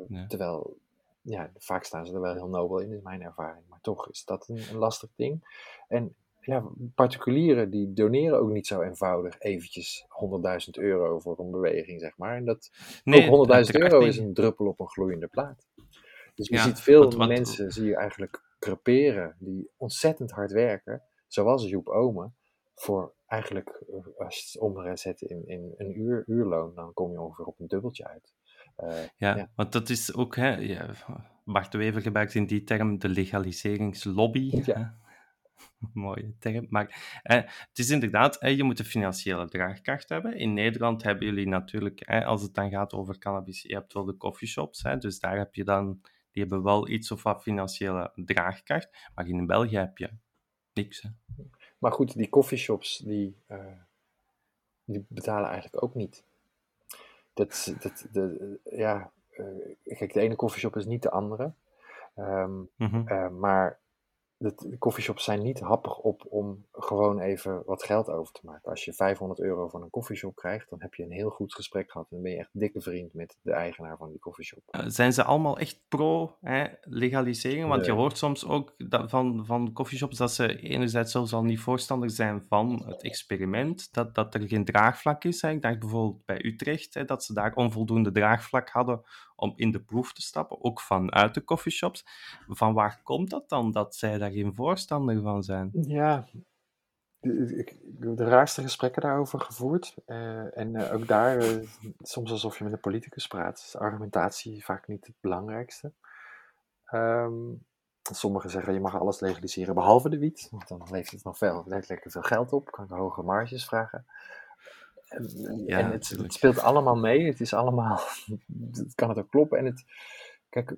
Ja. Terwijl, ja, vaak staan ze er wel heel nobel in, is mijn ervaring. Maar toch is dat een, een lastig ding. En ja, particulieren die doneren ook niet zo eenvoudig eventjes 100.000 euro voor een beweging, zeg maar. En dat nee, 100.000 euro is een druppel op een gloeiende plaat. Dus je ziet veel wat, wat, mensen, zie je eigenlijk creperen, die ontzettend hard werken, zoals Joep Omen, voor eigenlijk, eh, als je het omzet in, in een uur, uurloon, dan kom je ongeveer op een dubbeltje uit. Uh, ja, ja, want dat is ook, hè, ja, Bart Wever gebruikt in die term de legaliseringslobby. Ja. Mooie term. Maar eh, het is inderdaad, eh, je moet een financiële draagkracht hebben. In Nederland hebben jullie natuurlijk, eh, als het dan gaat over cannabis, je hebt wel de coffeeshops. dus daar heb je dan, die hebben wel iets of wat financiële draagkracht. Maar in België heb je niks. Hè. Maar goed, die coffeeshops, die, uh, die betalen eigenlijk ook niet. Dat, dat, de, ja, uh, kijk, de ene coffeeshop is niet de andere. Um, mm -hmm. uh, maar de coffeeshops zijn niet happig op om gewoon even wat geld over te maken. Als je 500 euro van een coffeeshop krijgt, dan heb je een heel goed gesprek gehad. En dan ben je echt dikke vriend met de eigenaar van die coffeeshop. Eh, zijn ze allemaal echt pro-legalisering? Want je hoort soms ook dat van, van coffeeshops dat ze enerzijds zelfs al niet voorstander zijn van het experiment. Dat, dat er geen draagvlak is. Hè. Ik dacht bijvoorbeeld bij Utrecht hè, dat ze daar onvoldoende draagvlak hadden om in de proef te stappen, ook vanuit de coffeeshops. Van waar komt dat dan, dat zij daar geen voorstander van zijn? Ja, ik heb de raarste gesprekken daarover gevoerd. Uh, en uh, ook daar, uh, soms alsof je met een politicus praat, is argumentatie vaak niet het belangrijkste. Um, sommigen zeggen je mag alles legaliseren behalve de wiet, want dan levert het nog veel, lekker veel geld op, kan ik hoge marges vragen. En, ja, en het, het, speelt allemaal mee. Het is allemaal. Het kan het ook kloppen. En het. Kijk,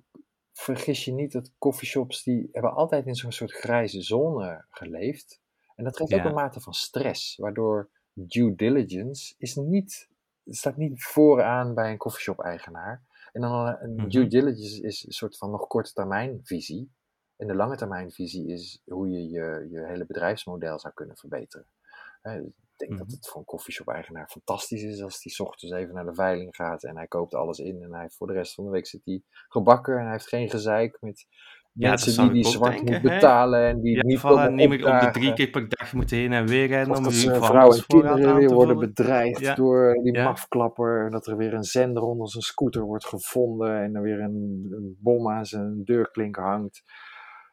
vergis je niet dat coffeeshops. die hebben altijd in zo'n soort grijze zone geleefd. En dat geeft ja. ook een mate van stress. Waardoor due diligence is niet. staat niet vooraan bij een coffeeshop-eigenaar. En dan een mm -hmm. due diligence is een soort van nog korte termijn visie. En de lange termijn visie is hoe je je, je hele bedrijfsmodel zou kunnen verbeteren denk dat mhm. het voor een koffieshop-eigenaar fantastisch is als hij ochtends even naar de veiling gaat en hij koopt alles in en hij voor de rest van de week zit hij gebakken en hij heeft geen gezeik met ja, mensen die die zwart denken, moet betalen en die ja, niet voilà, niet meer op de drie keer per dag moet heen en weer rijden om dat vrouwen en kinderen weer worden bedreigd ja. door die ja. mafklapper en dat er weer een zender onder zijn scooter wordt gevonden en er weer een, een bom aan zijn deurklink hangt.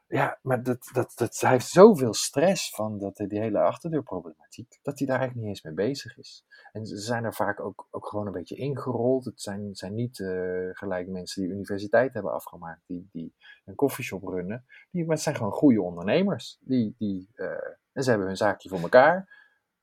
Ja, maar dat, dat, dat, hij heeft zoveel stress van dat, die hele achterdeurproblematiek, dat hij daar eigenlijk niet eens mee bezig is. En ze zijn er vaak ook, ook gewoon een beetje ingerold. Het zijn, zijn niet uh, gelijk mensen die universiteit hebben afgemaakt, die, die een koffieshop runnen. Die, maar het zijn gewoon goede ondernemers. Die, die, uh, en ze hebben hun zaakje voor elkaar.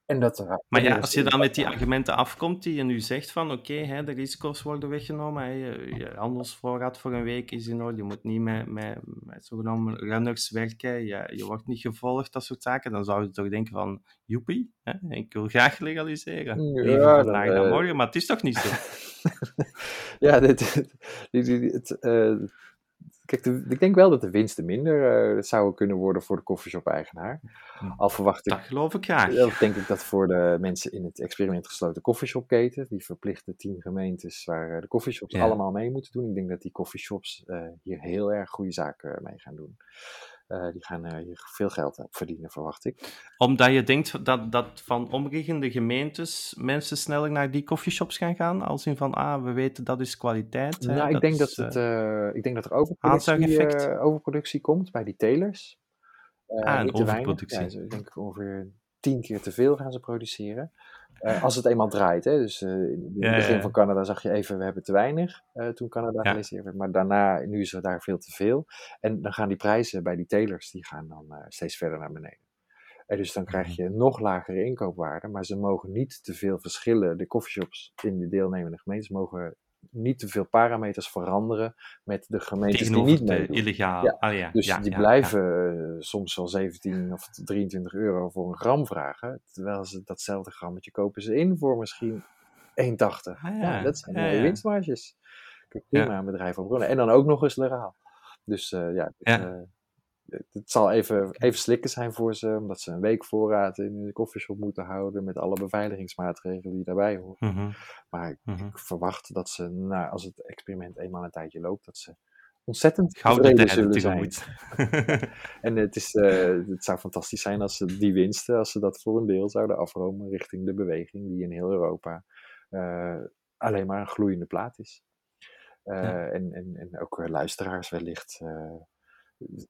En dat, maar ja, als je dan met die argumenten afkomt die je nu zegt van oké, okay, de risico's worden weggenomen, hè, je, je handelsvoorraad voor een week is in orde, je moet niet met, met, met zogenaamde runners werken, je, je wordt niet gevolgd, dat soort zaken, dan zou je toch denken van joepie, hè, ik wil graag legaliseren. Ja, Liever vandaag dan uh... morgen, maar het is toch niet zo? ja, dit, dit, dit, het, uh, Kijk, ik denk wel dat de winsten minder uh, zouden kunnen worden voor de koffieshop-eigenaar. Al verwacht ik. Dat geloof ik graag. Dat denk ik dat voor de mensen in het experiment gesloten koffieshopketen, die verplichte tien gemeentes waar uh, de koffieshops ja. allemaal mee moeten doen. Ik denk dat die koffieshops uh, hier heel erg goede zaken mee gaan doen. Uh, die gaan uh, hier veel geld op verdienen, verwacht ik. Omdat je denkt dat, dat van omliggende gemeentes mensen sneller naar die coffeeshops gaan gaan? Als in van, ah, we weten dat is kwaliteit. Nou, ik, dat denk is, dat het, uh, ik denk dat er overproductie, overproductie komt bij die telers. ah, een overproductie. Ja, ik denk ongeveer tien keer te veel gaan ze produceren. Uh, als het eenmaal draait. Hè? Dus uh, in het begin van Canada zag je even, we hebben te weinig uh, toen Canada ja. werd. Maar daarna, nu is er daar veel te veel. En dan gaan die prijzen bij die telers, die gaan dan steeds verder naar beneden. En dus dan krijg je nog lagere inkoopwaarden, maar ze mogen niet te veel verschillen. De coffeeshops in de deelnemende gemeentes mogen niet te veel parameters veranderen met de gemeentes die niet meedoen. illegaal. Ja. Oh, ja. Dus ja, die blijven uh, soms wel 17 of 23 euro voor een gram vragen, terwijl ze datzelfde grammetje kopen ze in voor misschien 1,80. Ah, ja. dat zijn mooie winstmarges. Prima een bedrijf oprunnen. En dan ook nog eens legaal. Dus uh, ja, uh, het zal even, even slikken zijn voor ze, omdat ze een week voorraad in de koffieshop moeten houden met alle beveiligingsmaatregelen die daarbij horen. Mm -hmm. Maar ik, mm -hmm. ik, verwacht dat ze, nou, als het experiment eenmaal een tijdje loopt, dat ze ontzettend tevreden zullen zijn. en het, is, uh, het zou fantastisch zijn als ze die winsten, als ze dat voor een deel zouden afromen richting de beweging die in heel Europa uh, alleen maar een gloeiende plaat is. Uh, ja. en, en, en ook luisteraars wellicht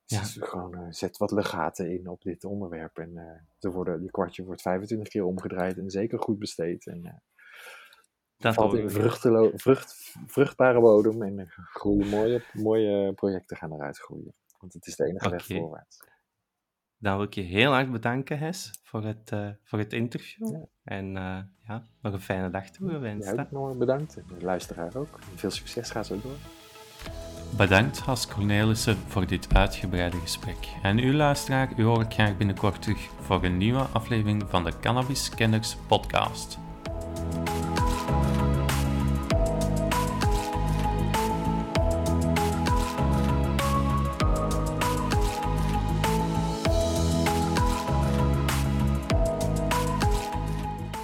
ja. gewoon uh, zet wat legaten in op dit onderwerp. En uh, worden, die kwartje wordt 25 keer omgedraaid en zeker goed besteed. En uh, dat valt in vrucht, vruchtbare bodem en groeien mooie, mooie projecten gaan eruit groeien. Want het is de enige okay. weg voorwaarts. Dan wil ik je heel erg bedanken, Hes, voor het, voor het interview. Ja. En ja, nog een fijne dag toegewenst. Ja, ook nog bedankt. En de luisteraar ook. Veel succes, ga zo door. Bedankt Has Cornelissen voor dit uitgebreide gesprek. En u luisteraar, u hoor ik graag binnenkort terug voor een nieuwe aflevering van de Cannabis Kenners podcast.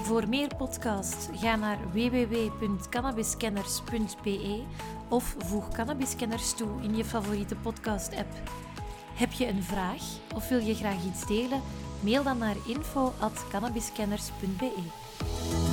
Voor meer podcasts ga naar www.cannabiskenners.be of voeg Cannabiscanners toe in je favoriete podcast-app. Heb je een vraag of wil je graag iets delen? Mail dan naar info.cannabiscanners.be.